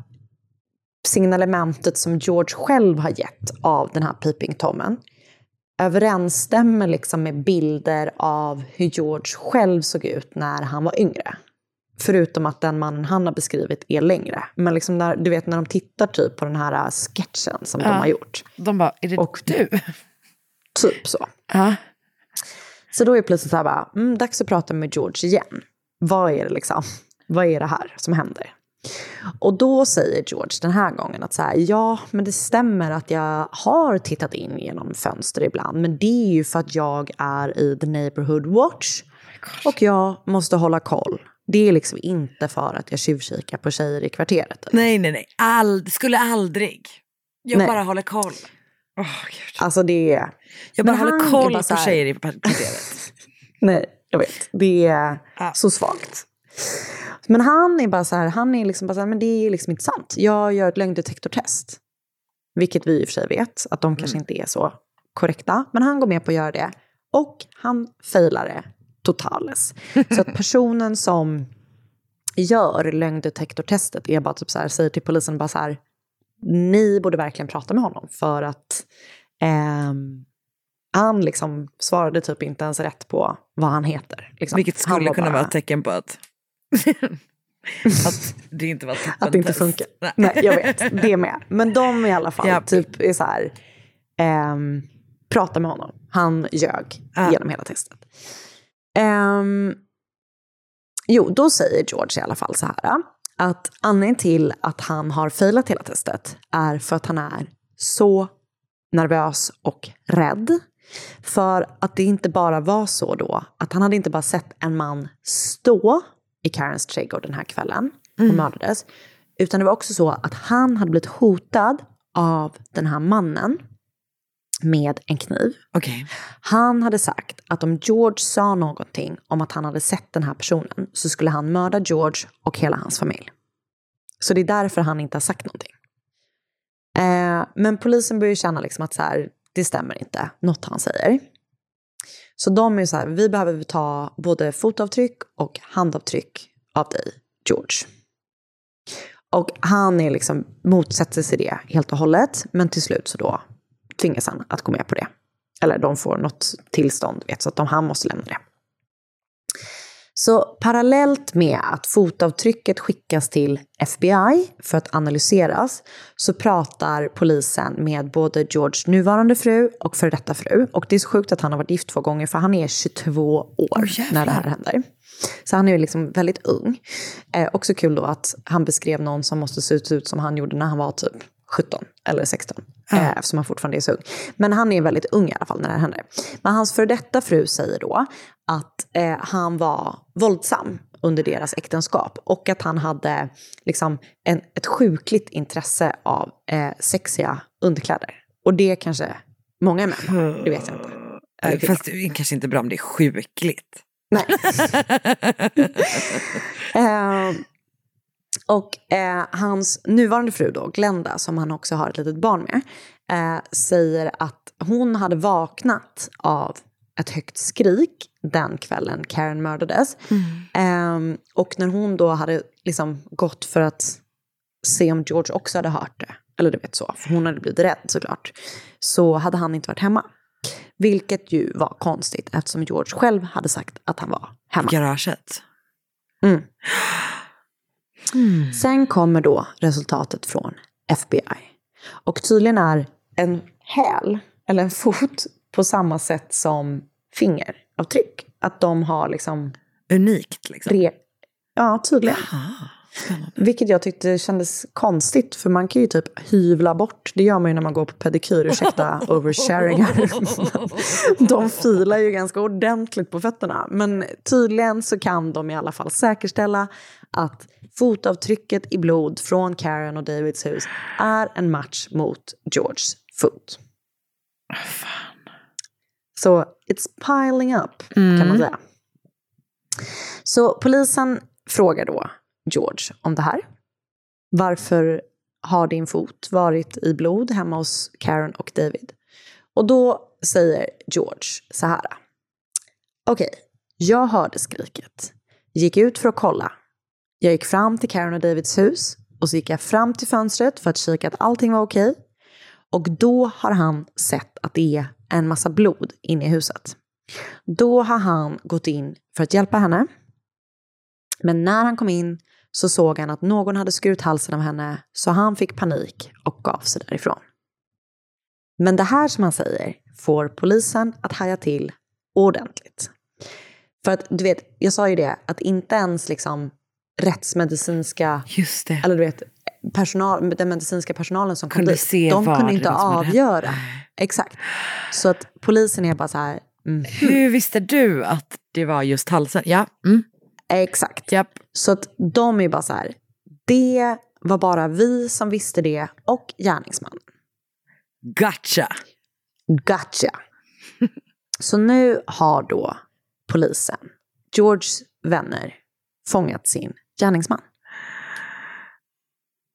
signalementet som George själv har gett av den här peeping-tommen överensstämmer liksom med bilder av hur George själv såg ut när han var yngre. Förutom att den mannen han har beskrivit är längre. Men liksom när, du vet när de tittar typ på den här äh, sketchen som de har gjort. De bara, är det Och- du? Typ så. Ja. Så då är det plötsligt så här bara, mm, dags att prata med George igen. Vad är det liksom? Vad är det här som händer? Och då säger George den här gången att så här, ja, men det stämmer att jag har tittat in genom fönster ibland, men det är ju för att jag är i the neighborhood watch och jag måste hålla koll. Det är liksom inte för att jag tjuvkikar på tjejer i kvarteret. Nej, nej, nej. Ald skulle aldrig. Jag Nej. bara håller koll. Åh, Gud. Alltså det är... Jag bara håller koll bara på här- tjejer i kvarteret. Nej, jag vet. Det är Ja. så svagt. Men han är bara så här, han är liksom bara så här, men det är liksom inte sant. Jag gör ett lögndetektortest. Vilket vi i och för sig vet, att de kanske inte är så korrekta. Men han går med på att göra det. Och han failar det totales. Så att personen som gör lögndetektortestet är bara typ så här, säger till polisen bara så här, ni borde verkligen prata med honom för att ehm, han liksom svarade typ inte ens rätt på vad han heter. Liksom. Vilket skulle kunna bara- vara ett tecken på att, att det inte var Att det inte funkar. Nej. Nej, jag vet. Det med. Men de i alla fall Ja. typ är så här, ehm, prata med honom. Han ljög Ja. genom hela testet. Ehm, jo, då säger George i alla fall så här, att anledningen till att han har failat hela testet är för att han är så nervös och rädd. För att det inte bara var så då, att han hade inte bara sett en man stå i Karens trädgård den här kvällen och mördades, utan det var också så att han hade blivit hotad av den här mannen med en kniv. Okej. Han hade sagt att om George sa någonting om att han hade sett den här personen så skulle han mörda George och hela hans familj. Så det är därför han inte har sagt någonting. Eh, men polisen börjar känna liksom att så här, det stämmer inte, något han säger. Så de är så här, vi behöver ta både fotavtryck och handavtryck av dig, George. Och han är liksom, motsätter sig det helt och hållet, men till slut så då tvingas han att gå med på det. Eller de får något tillstånd, vet, så att de, han måste lämna det. Så parallellt med att fotavtrycket skickas till FBI för att analyseras så pratar polisen med både Georges nuvarande fru och för detta fru. Och det är så sjukt att han har varit gift två gånger för han är 22 år när det här händer. Så han är ju liksom väldigt ung. Eh, också kul då att han beskrev någon som måste se ut som han gjorde när han var typ 17 eller 16. Eh, eftersom han fortfarande är så ung. Men han är väldigt ung i alla fall när det här händer. Men hans för detta fru säger då att eh, han var våldsam under deras äktenskap och att han hade liksom en, ett sjukligt intresse av eh, sexiga underkläder. Och det kanske många män det vet jag inte. Eller Eh, kvinnor. Fast det är kanske inte bra om det är sjukligt. Nej. eh, och eh, hans nuvarande fru då, Glenda, som han också har ett litet barn med, eh, säger att hon hade vaknat av ett högt skrik den kvällen Karen mördades. Eh, och när hon då hade liksom gått för att se om George också hade hört det, eller du vet så, för hon hade blivit rädd såklart, så hade han inte varit hemma. Vilket ju var konstigt eftersom George själv hade sagt att han var hemma. Garaget. Mm. Sen kommer då resultatet från FBI. Och tydligen är en häl, eller en fot, på samma sätt som fingeravtryck. Att de har liksom... Unikt liksom. Re- ja, tydligen. Vilket jag tyckte kändes konstigt, för man kan ju typ hyvla bort. Det gör man ju när man går på pedikyr, ursäkta oversharing här. de filar ju ganska ordentligt på fötterna. Men tydligen så kan de i alla fall säkerställa att fotavtrycket i blod från Karen och Davids hus är en match mot Georges fot. Så it's piling up, kan man säga. Så polisen frågar då George om det här. Varför har din fot varit i blod hemma hos Karen och David? Och då säger George så här. Okej, okay, jag hörde skriket. Gick ut för att kolla. Jag gick fram till Karen och Davids hus och så gick jag fram till fönstret för att kika att allting var okej. Okay. Och då har han sett att det är en massa blod inne i huset. Då har han gått in för att hjälpa henne. Men när han kom in så såg han att någon hade skurit halsen av henne så han fick panik och gav sig därifrån. Men det här som han säger får polisen att haja till ordentligt. För att du vet, jag sa ju det, att inte ens liksom rättsmedicinska, eller du vet, personal, den medicinska personalen som kunde kom dit, de kunde inte avgöra. Exakt. Så att polisen är bara så här... Mm. Hur visste du att det var just halsen? Ja. Mm. Exakt. Yep. Så att de är bara så här, det var bara vi som visste det och gärningsmannen. Gotcha. Gotcha. Så nu har då polisen, Georges vänner, fångat sin gärningsman.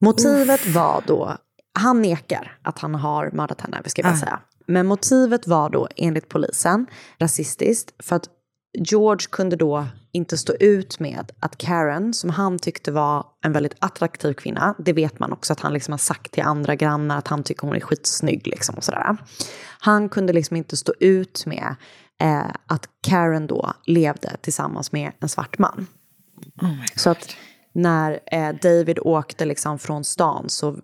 Motivet Uff. var då, han nekar att han har mördat henne, ska jag bara ah. säga. Men motivet var då enligt polisen rasistiskt för att George kunde då inte stå ut med att Karen, som han tyckte var en väldigt attraktiv kvinna, det vet man också att han liksom har sagt till andra grannar att han tycker hon är skitsnygg liksom och sådär. Han kunde liksom inte stå ut med eh, att Karen då levde tillsammans med en svart man. Oh så att när eh, David åkte liksom från stan så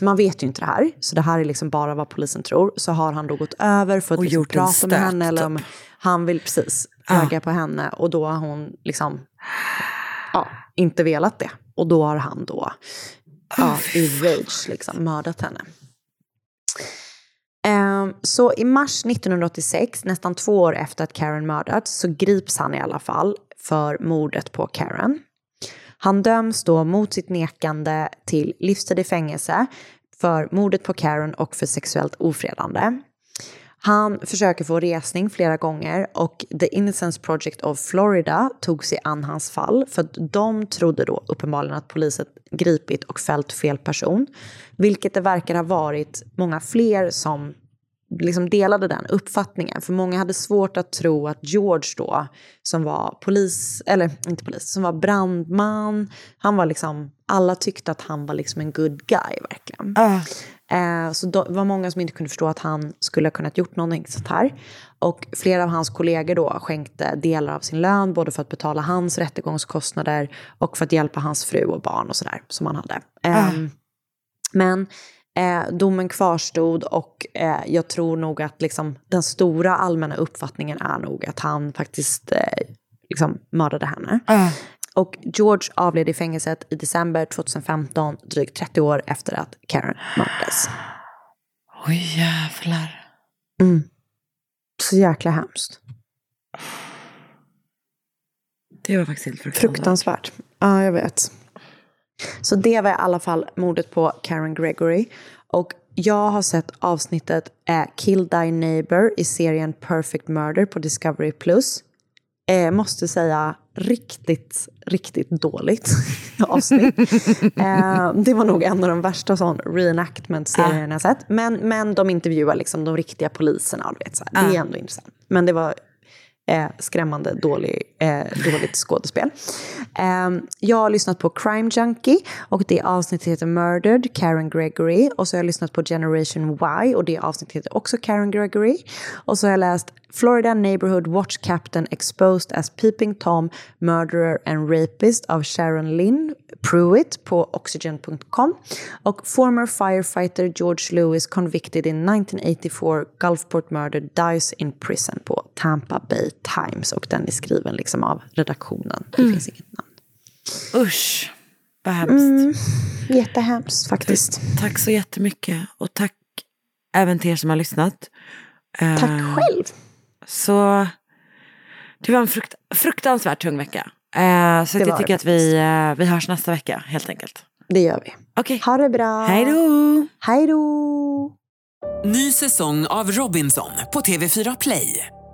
man vet ju inte det här, så det här är liksom bara vad polisen tror. Så har han då gått över för att liksom prata med henne. Eller om han vill precis öga ah. på henne och då har hon liksom ja, inte velat det. Och då har han då ja, i rage liksom mördat henne. Um, så i mars 1986, nästan två år efter att Karen mördats, så grips han i alla fall för mordet på Karen. Han döms då mot sitt nekande till livstid i fängelse för mordet på Karen och för sexuellt ofredande. Han försöker få resning flera gånger och The Innocence Project of Florida tog sig an hans fall för att de trodde då uppenbarligen att polisen gripit och fällt fel person. Vilket det verkar ha varit många fler som liksom delade den uppfattningen. För många hade svårt att tro att George då, som var polis, eller inte polis, som var brandman, han var liksom, alla tyckte att han var liksom en good guy verkligen. Uh. Eh, så det var många som inte kunde förstå att han skulle ha kunnat gjort någonting sånt här. Och flera av hans kollegor då skänkte delar av sin lön, både för att betala hans rättegångskostnader och för att hjälpa hans fru och barn och sådär som han hade. Uh. men Eh, domen kvarstod och eh, jag tror nog att liksom, den stora allmänna uppfattningen är nog att han faktiskt eh, liksom, mördade henne. Och George avled i fängelset i december 2015, drygt 30 år efter att Karen mördades. Oj oh, jävlar. Mm. Så jäkla hemskt. Det var faktiskt helt fruktansvärt. Fruktansvärt. Ja, jag vet. Så det var i alla fall mordet på Karen Gregory. Och jag har sett avsnittet eh, Kill Thy Neighbor i serien Perfect Murder på Discovery+. Plus. Eh, måste säga riktigt, riktigt dåligt avsnitt. eh, det var nog en av de värsta sån reenactment-serierna jag sett. Men, men de intervjuar liksom de riktiga poliserna. Vet, så ah. Det är ändå intressant. Men det var eh, skrämmande dålig, eh, dåligt skådespel. Eh, jag har lyssnat på Crime Junkie och det avsnittet heter Murdered, Karen Gregory. Och så har jag lyssnat på Generation Y och det avsnittet heter också Karen Gregory. Och så har jag läst Florida Neighborhood Watch Captain Exposed as Peeping Tom, Murderer and Rapist av Sharon Lynn Pruitt på oxygen.com och former firefighter George Lewis convicted in 1984 Gulfport murder dies in prison på Tampa Bay Times och den är skriven liksom av redaktionen. Det mm. finns inget namn. Usch. vad hemskt. Jättehemskt faktiskt. Tack så jättemycket. Och tack även till er som har lyssnat. Tack Eh, själv. Så det var en frukt, fruktansvärt tung vecka. Eh, så jag var tycker det att vi, eh, vi hörs nästa vecka helt enkelt. Det gör vi. Okej, Ha det bra. hej då! Hej då. Ny säsong av Robinson på TV4 Play.